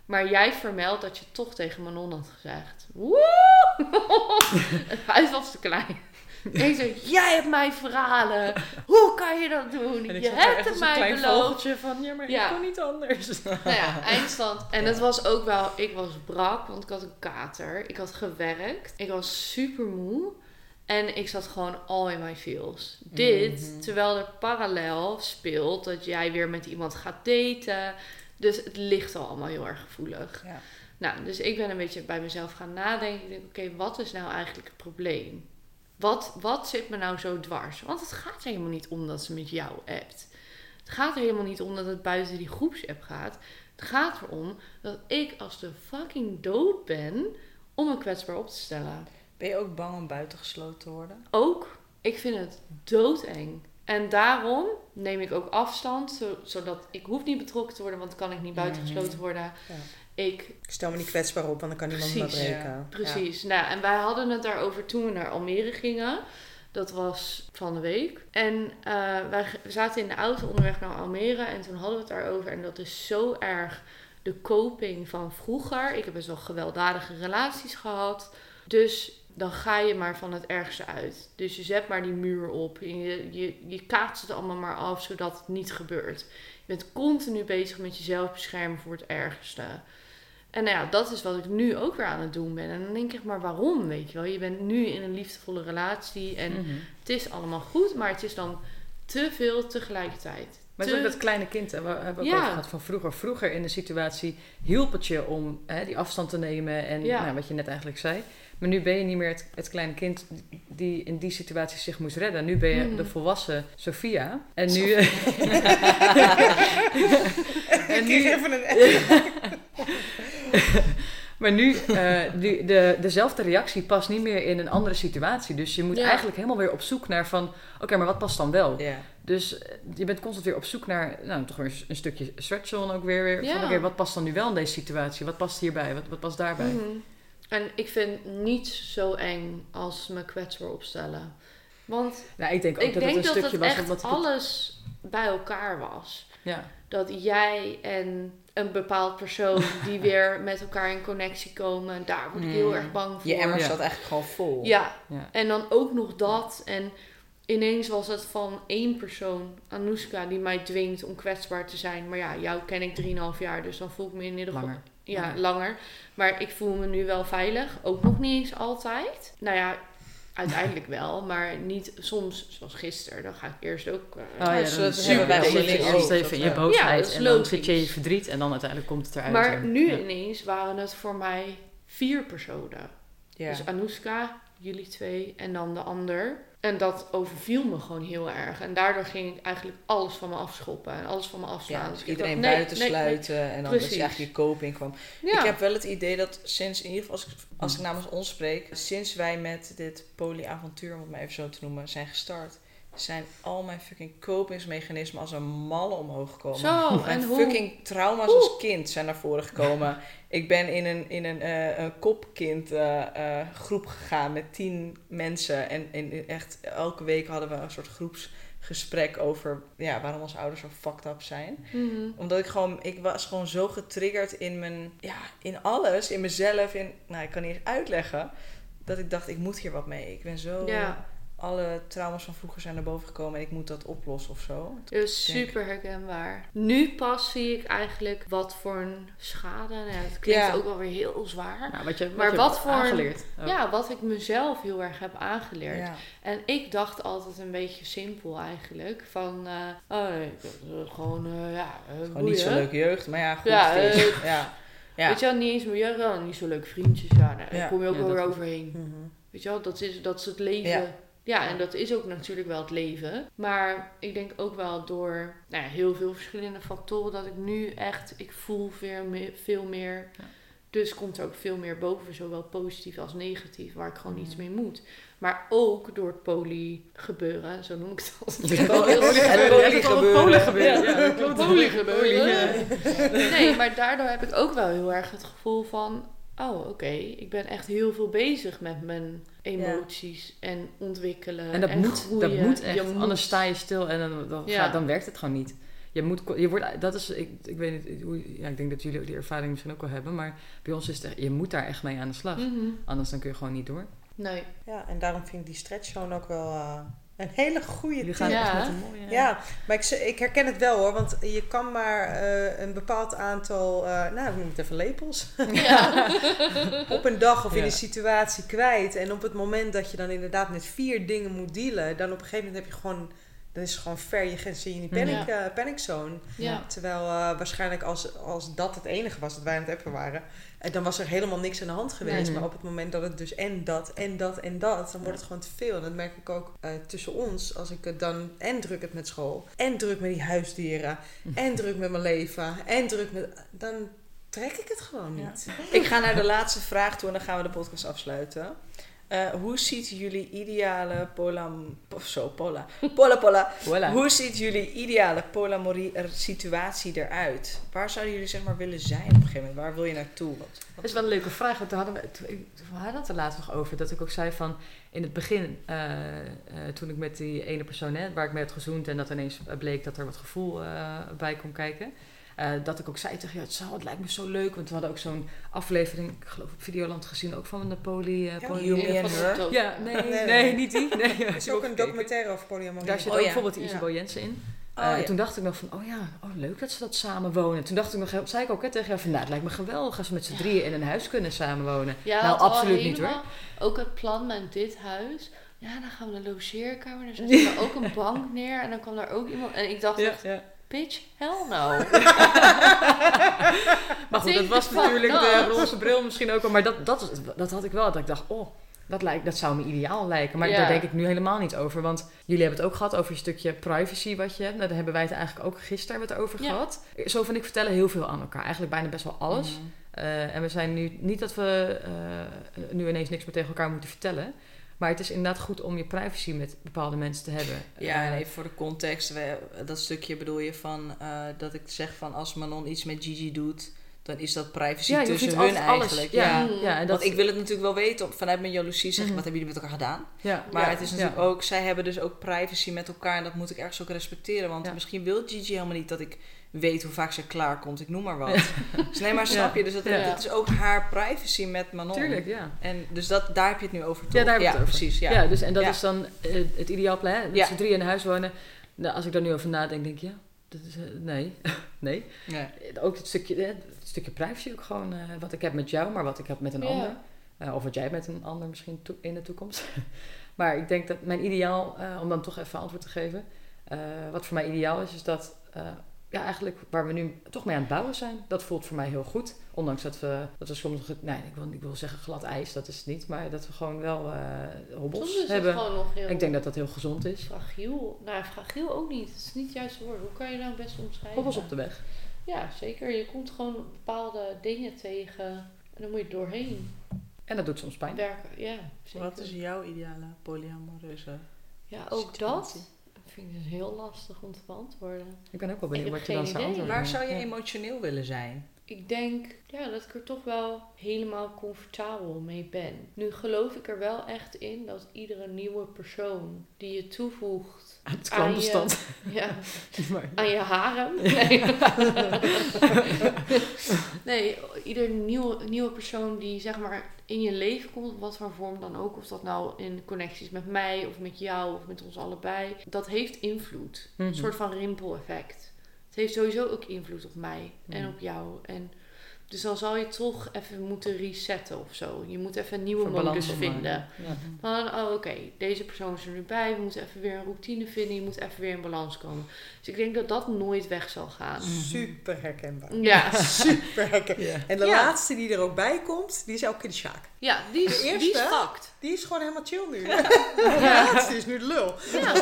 Maar jij vermeldt dat je toch tegen Manon had gezegd. Woe! Het huis was te klein. En ik zei, jij hebt mij verhalen. Hoe kan je dat doen? je hebt het mij beloofd. van, ja, maar Ja. ik kon niet anders. Nou ja, eindstand. En het was ook wel, ik was brak, want ik had een kater. Ik had gewerkt. Ik was super moe. En ik zat gewoon all in my feels. Dit, Mhm. terwijl er parallel speelt dat jij weer met iemand gaat daten. Dus het ligt al allemaal heel erg gevoelig. Ja. Nou, dus ik ben een beetje bij mezelf gaan nadenken. Ik denk, oké, wat is nou eigenlijk het probleem? Wat, wat zit me nou zo dwars? Want het gaat er helemaal niet om dat ze met jou appt. Het gaat er helemaal niet om dat het buiten die groepsapp gaat. Het gaat erom dat ik als de fucking dood ben om me kwetsbaar op te stellen. Ben je ook bang om buitengesloten te worden? Ook, ik vind het doodeng. En daarom neem ik ook afstand, zo- zodat ik hoef niet betrokken te worden, want dan kan ik niet buitengesloten worden. Ja. Ik Ik stel me niet kwetsbaar op, want dan kan niemand me breken. Precies. Nou, en wij hadden het daarover toen we naar Almere gingen. Dat was van de week. En eh, wij zaten in de auto onderweg naar Almere. En toen hadden we het daarover. En dat is zo erg de coping van vroeger. Ik heb best wel gewelddadige relaties gehad. Dus dan ga je maar van het ergste uit. Dus je zet maar die muur op. En je, je, je kaatst het allemaal maar af, zodat het niet gebeurt. Je bent continu bezig met jezelf beschermen voor het ergste. En nou ja, dat is wat ik nu ook weer aan het doen ben. En dan denk ik, maar waarom, weet je wel? Je bent nu in een liefdevolle relatie en Mhm. het is allemaal goed, maar het is dan te veel tegelijkertijd. Maar het Te- is ook dat kleine kind, hè, we hebben ook Ja. gehad van vroeger. Vroeger in de situatie hielp het je om hè, die afstand te nemen en Ja. nou, wat je net eigenlijk zei. Maar nu ben je niet meer het, het kleine kind die in die situatie zich moest redden. Nu ben je Mhm. de volwassen Sophia. En nu... Ik kreeg even een maar nu, eh, nu de, dezelfde reactie past niet meer in een andere situatie. Dus je moet Ja. eigenlijk helemaal weer op zoek naar van... Oké, maar wat past dan wel? Ja. Dus eh, je bent constant weer op zoek naar, nou, toch weer een stukje stretchzone ook weer. weer Ja. Wat past dan nu wel in deze situatie? Wat past hierbij? Wat, wat past daarbij? Mhm. En ik vind niets zo eng als me kwetsbaar opstellen. Want Nou, ik denk ook ik dat denk het een dat stukje het was. echt omdat alles bij elkaar was. ja. Dat jij en een bepaald persoon die weer met elkaar in connectie komen, daar word ik heel Mm. erg bang voor. Je emmer Ja. zat eigenlijk gewoon vol. Ja, Ja. en dan ook nog dat. En ineens was het van één persoon, Anoushka, die mij dwingt om kwetsbaar te zijn. Maar ja, jou ken ik 3,5 jaar, dus dan voel ik me in ieder geval... Langer. Ja, Langer. langer. Maar ik voel me nu wel veilig. Ook nog niet eens altijd. Nou ja, uiteindelijk wel. Maar niet soms, zoals gisteren. Dan ga ik eerst ook... eh, Oh ja, dan je- wij dan zit je onderling eerst even in je boosheid Ja, dat is en dan zit je in je verdriet en dan uiteindelijk komt het eruit. maar en- nu ja. ineens waren het voor mij vier personen. Ja. Dus Anoushka, jullie twee en dan de ander. En dat overviel me gewoon heel erg. En daardoor ging ik eigenlijk alles van me afschoppen. En alles van me afslaan. Ja, Dus iedereen dacht, nee, buiten nee, nee. sluiten en dan dat je eigenlijk je coping kwam. Ja. Ik heb wel het idee dat sinds, in ieder geval als ik, als ik namens ons spreek, sinds wij met dit polyavontuur, om het maar even zo te noemen, zijn gestart, zijn al mijn fucking kopingsmechanismen als een malle omhoog gekomen. Zo, Mijn en hoe... fucking trauma's als kind zijn naar voren gekomen. ik ben in een, in een, eh, een kopkind eh, eh, groep gegaan met tien mensen. En, en echt elke week hadden we een soort groepsgesprek over ja, waarom onze ouders zo fucked up zijn Mhm. omdat ik gewoon, ik was gewoon zo getriggerd in mijn, ja, in alles, in mezelf, in, nou, ik kan niet eens uitleggen, dat ik dacht, ik moet hier wat mee. Ik ben zo, Ja, alle trauma's van vroeger zijn naar boven gekomen en ik moet dat oplossen of zo. dus super herkenbaar. Nu pas zie ik eigenlijk wat voor een schade. Nou, ja, het klinkt Ja. ook wel weer heel zwaar. Nou, wat je, Maar je wat voor- aangeleerd. Oh. Ja, wat ik mezelf heel erg heb aangeleerd. Ja. En ik dacht altijd een beetje simpel eigenlijk. Van, eh, oh eh, gewoon, eh, ja, Gewoon niet zo'n boeien. leuke jeugd, maar ja, goed. Ja, ja. Ja. Weet je wel, niet eens meer jeugd, niet zo leuk vriendjes. Ja, nee, daar kom je ook Ja, wel weer overheen. Mhm. Weet je wel, dat is, dat is het leven. Ja. Ja. en dat is ook natuurlijk wel het leven. Maar ik denk ook wel door nou ja, heel veel verschillende factoren dat ik nu echt, ik voel veel meer, veel meer Ja. Dus komt er ook veel meer boven, zowel positief als negatief, waar ik gewoon Mm. iets mee moet. Maar ook door het poly gebeuren, zo noem ik het gebeuren. Het Ja, ja. Nee, maar daardoor heb ik ook wel heel erg het gevoel van... Oh, oké, ik ben echt heel veel bezig met mijn emoties en ontwikkelen En dat moet, dat groeien. moet echt, Je moet. anders sta je stil en dan, dan, Ja. gaat- dan werkt het gewoon niet. Je moet, je wordt, dat is, ik, ik weet niet, hoe, ja, ik denk dat jullie die ervaring misschien ook wel hebben, maar bij ons is het, echt- je moet daar echt mee aan de slag. Mhm. Anders dan kun je gewoon niet door. Nee. Ja, en daarom vind ik die stretchzone ook wel eh, een hele goede tip. gaan Ja. echt met een mooie... Ja, maar ik, ik herken het wel hoor, want je kan maar eh, een bepaald aantal, eh, nou ik noem het even lepels, Ja. op een dag of in een situatie kwijt. En op het moment dat je dan inderdaad met vier dingen moet dealen, dan op een gegeven moment heb je gewoon, dan is het gewoon ver, je zit je in die panic, eh, panic zone. ja. Terwijl eh, waarschijnlijk als, als dat het enige was dat wij aan het appen waren, dan was er helemaal niks aan de hand geweest. Maar op het moment dat het dus en dat en dat en dat, dan wordt het gewoon te veel. En dat merk ik ook eh, tussen ons, als ik het dan en druk heb met school, en druk met die huisdieren, en druk met mijn leven, en druk met... Dan trek ik het gewoon Ja. niet. Ik ga naar de laatste vraag toe en dan gaan we de podcast afsluiten. Eh, hoe ziet jullie ideale polam... Of zo, pola. Pola, pola. Voilà. Hoe ziet jullie ideale polamorie situatie eruit? Waar zouden jullie zeg maar willen zijn op een gegeven moment? Waar wil je naartoe? Wat, Dat is wel een leuke vraag, want daar hadden we, toen- we hadden het er laatst nog over. Dat ik ook zei van, in het begin, eh, eh, toen ik met die ene persoon, hè, waar ik mee had gezoend en dat ineens bleek dat er wat gevoel bij kon kijken. Eh, dat ik ook zei tegen je, het, zou, het lijkt me zo leuk. Want we hadden ook zo'n aflevering, ik geloof op Videoland gezien, ook van Napoli. eh Ja, Een ja, nee, Nee, niet die. Nee, Er is ook een documentaire over polyamorie. Daar zit Oh, ook ja. bijvoorbeeld. Isabel Jensen in. Oh, Eh, ja. Toen dacht ik nog van, oh ja, oh, leuk dat ze dat samen wonen. Toen dacht ik nog, zei ik ook hè, tegen jou van, nou, het lijkt me geweldig als we met z'n Ja. drieën in een huis kunnen samenwonen. Ja, Nou, absoluut niet, helemaal- Ook het plan met dit huis. Ja, dan gaan we naar de logeerkamer. Dan zetten we ook een bank neer. En dan kwam daar ook iemand. En ik dacht echt, ja. Bitch, hell no. Maar goed, dat was natuurlijk de roze bril misschien ook al. Maar dat, dat, dat had ik wel. Dat ik dacht, oh, dat, lijkt, dat zou me ideaal lijken. Maar Ja. daar denk ik nu helemaal niet over. Want jullie hebben het ook gehad over een stukje privacy wat je hebt. Nou, daar hebben wij het eigenlijk ook gisteren het over Ja. gehad. Zo van, ik vertellen heel veel aan elkaar. Eigenlijk bijna best wel alles. Mhm. Eh, en we zijn nu, niet dat we eh, nu ineens niks meer tegen elkaar moeten vertellen. Maar het is inderdaad goed om je privacy met bepaalde mensen te hebben. Ja, en Eh, even voor de context. Dat stukje bedoel je van eh, dat ik zeg van als Manon iets met Gigi doet, dan is dat privacy ja, tussen hun eigenlijk. Ja, Ja. Mm. ja, en dat, Want ik wil het natuurlijk wel weten, vanuit mijn jaloezie zeg ik, Mhm. wat hebben jullie met elkaar gedaan? ja, Maar het is natuurlijk ook, zij hebben dus ook privacy met elkaar en dat moet ik ergens ook respecteren. Want misschien wil Gigi helemaal niet dat ik weet hoe vaak ze klaarkomt, ik noem maar wat. Dus nee, maar snap je? Dus dat, Ja. dat is ook haar privacy met Manon. Tuurlijk, ja. En dus dat, daar heb je het nu over, toch? Ja, daar heb ik het over. precies. Ja. Ja, dus, en dat is dan eh, het ideaalplan. Hè? Dat Ja. ze drie in huis wonen. Nou, als ik daar nu over nadenk, denk ik, ja, dat is, eh, nee. nee. Ja. Ook het stukje, eh, het stukje privacy ook gewoon, wat ik heb met jou, maar wat ik heb met een ander. Of wat jij met een ander misschien in de toekomst. maar ik denk dat mijn ideaal, om dan toch even antwoord te geven. wat voor mij ideaal is, is dat, ja, eigenlijk waar we nu toch mee aan het bouwen zijn, dat voelt voor mij heel goed. Ondanks dat we, dat we soms, nog- nee, ik wil, ik wil zeggen glad ijs, dat is het niet. Maar dat we gewoon wel eh hobbels Soms is hebben. het gewoon nog heel Ik denk dat dat heel gezond is. fragiel. Nou, fragiel ook niet. Het is niet het juiste woord. Hoe kan je nou best omschrijven? Hobbels op de weg. Ja, zeker. Je komt gewoon bepaalde dingen tegen. En dan moet je doorheen En dat doet soms pijn. werken. Ja, zeker. Wat is jouw ideale polyamoreuze Ja, ook situatie? dat vind ik dus heel lastig om te beantwoorden. Ik ben ook wel benieuwd wat je dan zou antwoorden. Waar zou je Ja. emotioneel willen zijn? Ik denk ja, dat ik er toch wel helemaal comfortabel mee ben. Nu geloof ik er wel echt in dat iedere nieuwe persoon die je toevoegt Aan het aan je, ja, Maar- aan je harem. Nee, nee ieder nieuwe, nieuwe persoon die zeg maar in je leven komt, wat voor vorm dan ook, of dat nou in connecties met mij of met jou of met ons allebei, dat heeft invloed. Mhm. Een soort van rimpeleffect. Het heeft sowieso ook invloed op mij en Mhm. op jou. En dus dan zal je toch even moeten resetten of zo. Je moet even een nieuwe modus vinden. Ja. Van, oh oké, deze persoon is er nu bij. We moeten even weer een routine vinden. Je moet even weer in balans komen. Dus ik denk dat dat nooit weg zal gaan. Super herkenbaar. Ja, Super herkenbaar. Ja. En de Ja. laatste die er ook bij komt, die is elke keer de Sjaak. ja die, is, De die is eerste? fucked. Die is gewoon helemaal chill nu. De laatste is nu de lul. Ja.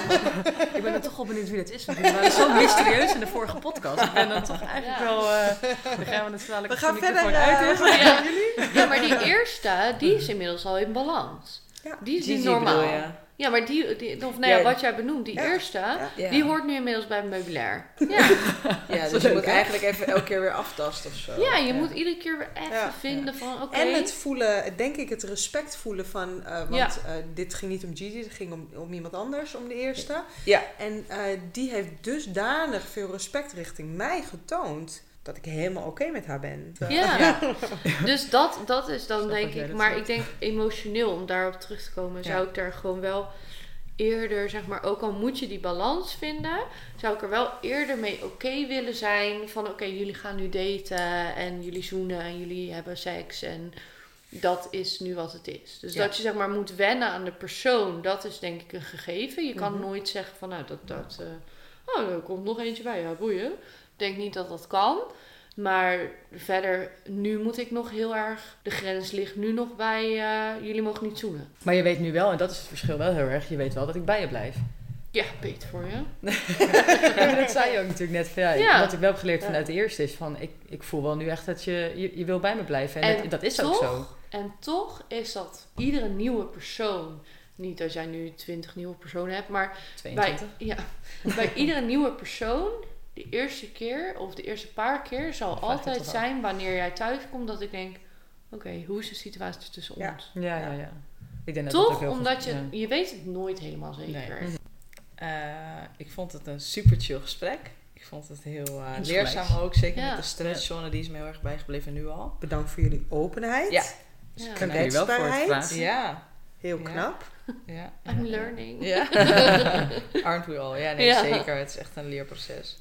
Ik ben er toch wel benieuwd wie dat is. Want we waren zo mysterieus in de vorige podcast. Ik ben dan toch eigenlijk Ja. wel... eh dan gaan we het dadelijk De verder uit eh, Ja. jullie. Ja, maar die eerste, die is inmiddels al in balans. Ja. Die is nu normaal. bedoel? Ja, maar die, die of nou ja, wat jij benoemt, die Ja. eerste, Ja. die hoort nu inmiddels bij meubilair. Ja, Ja, dus je moet eigenlijk even elke keer weer aftasten of zo. ja je moet iedere keer weer even Ja. vinden van, oké. En het voelen, denk ik, het respect voelen van... eh, want Ja. eh, dit ging niet om Gigi, het ging om, om iemand anders, om de eerste. Ja. En eh, die heeft dusdanig veel respect richting mij getoond... dat ik helemaal oké met haar ben. Ja. dus dat, dat is dan Snap denk ik. Maar zegt. ik denk emotioneel, om daarop terug te komen, zou Ja. ik daar gewoon wel eerder, zeg maar, ook al moet je die balans vinden, zou ik er wel eerder mee oké willen zijn. Van oké, jullie gaan nu daten en jullie zoenen en jullie hebben seks en dat is nu wat het is. Dus Ja. dat je zeg maar moet wennen aan de persoon, dat is denk ik een gegeven. Je kan Mhm. nooit zeggen van nou, dat, dat, eh, oh, er komt nog eentje bij, ja, boeien. Ik denk niet dat dat kan. Maar verder, nu moet ik nog heel erg. De grens ligt nu nog bij. eh, jullie mogen niet zoenen. Maar je weet nu wel, en dat is het verschil wel heel erg, je weet wel dat ik bij je blijf. Ja, beter voor je. Ja, dat zei je ook natuurlijk net. Van, ja, Ja. Wat ik wel heb geleerd vanuit de eerste is van, ik, ik voel wel nu echt dat je, je, je wil bij me blijven. En, En dat, dat is ook zo. En toch is dat iedere nieuwe persoon. Niet dat jij nu 20 nieuwe personen hebt, maar bij, 22. ja, bij iedere nieuwe persoon. De eerste keer of de eerste paar keer zal Vraag altijd toch zijn wanneer jij thuis komt dat ik denk: oké, hoe is de situatie tussen Ja. ons? Ja, ja, ja. Ik denk dat dat ook Toch? veel- Omdat je, ja. je weet het nooit helemaal zeker. Nee. Eh, ik vond het een super chill gesprek. Ik vond het heel eh, leerzaam ook. Zeker Ja. met de stresszone, die is me heel erg bijgebleven nu al. Bedankt voor jullie openheid. Ja. Ja. Dank jullie wel voor het Kwetsbaarheid. vragen. Ja. Heel Ja. knap. Ja. I'm learning. Ja. Aren't we all? Ja, nee, Ja. zeker. Het is echt een leerproces.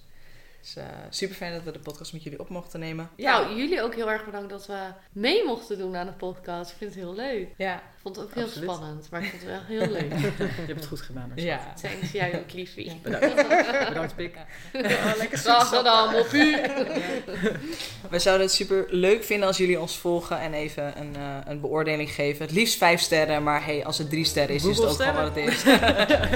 Dus super fijn dat we de podcast met jullie op mochten nemen. Nou, jullie ook heel erg bedankt dat we mee mochten doen aan de podcast. Ik vind het heel leuk. Ja. Ik vond het ook heel Absoluut. spannend, maar ik vond het wel heel leuk. Je hebt het goed gedaan. Ja. Thanks, jij ook, liefie. Bedankt. Bedankt, Pik. lekker Dag gedaan, moppie. We zouden het super leuk vinden als jullie ons volgen en even een, eh, een beoordeling geven. Het liefst vijf sterren, maar hey, als het drie sterren is, is het ook gewoon wat het is.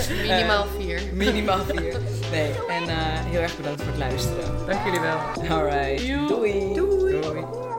Minimaal vier. Minimaal vier. Nee, en eh, heel erg bedankt voor het luisteren. Dank jullie wel. Alright. Joe. Doei. Doei.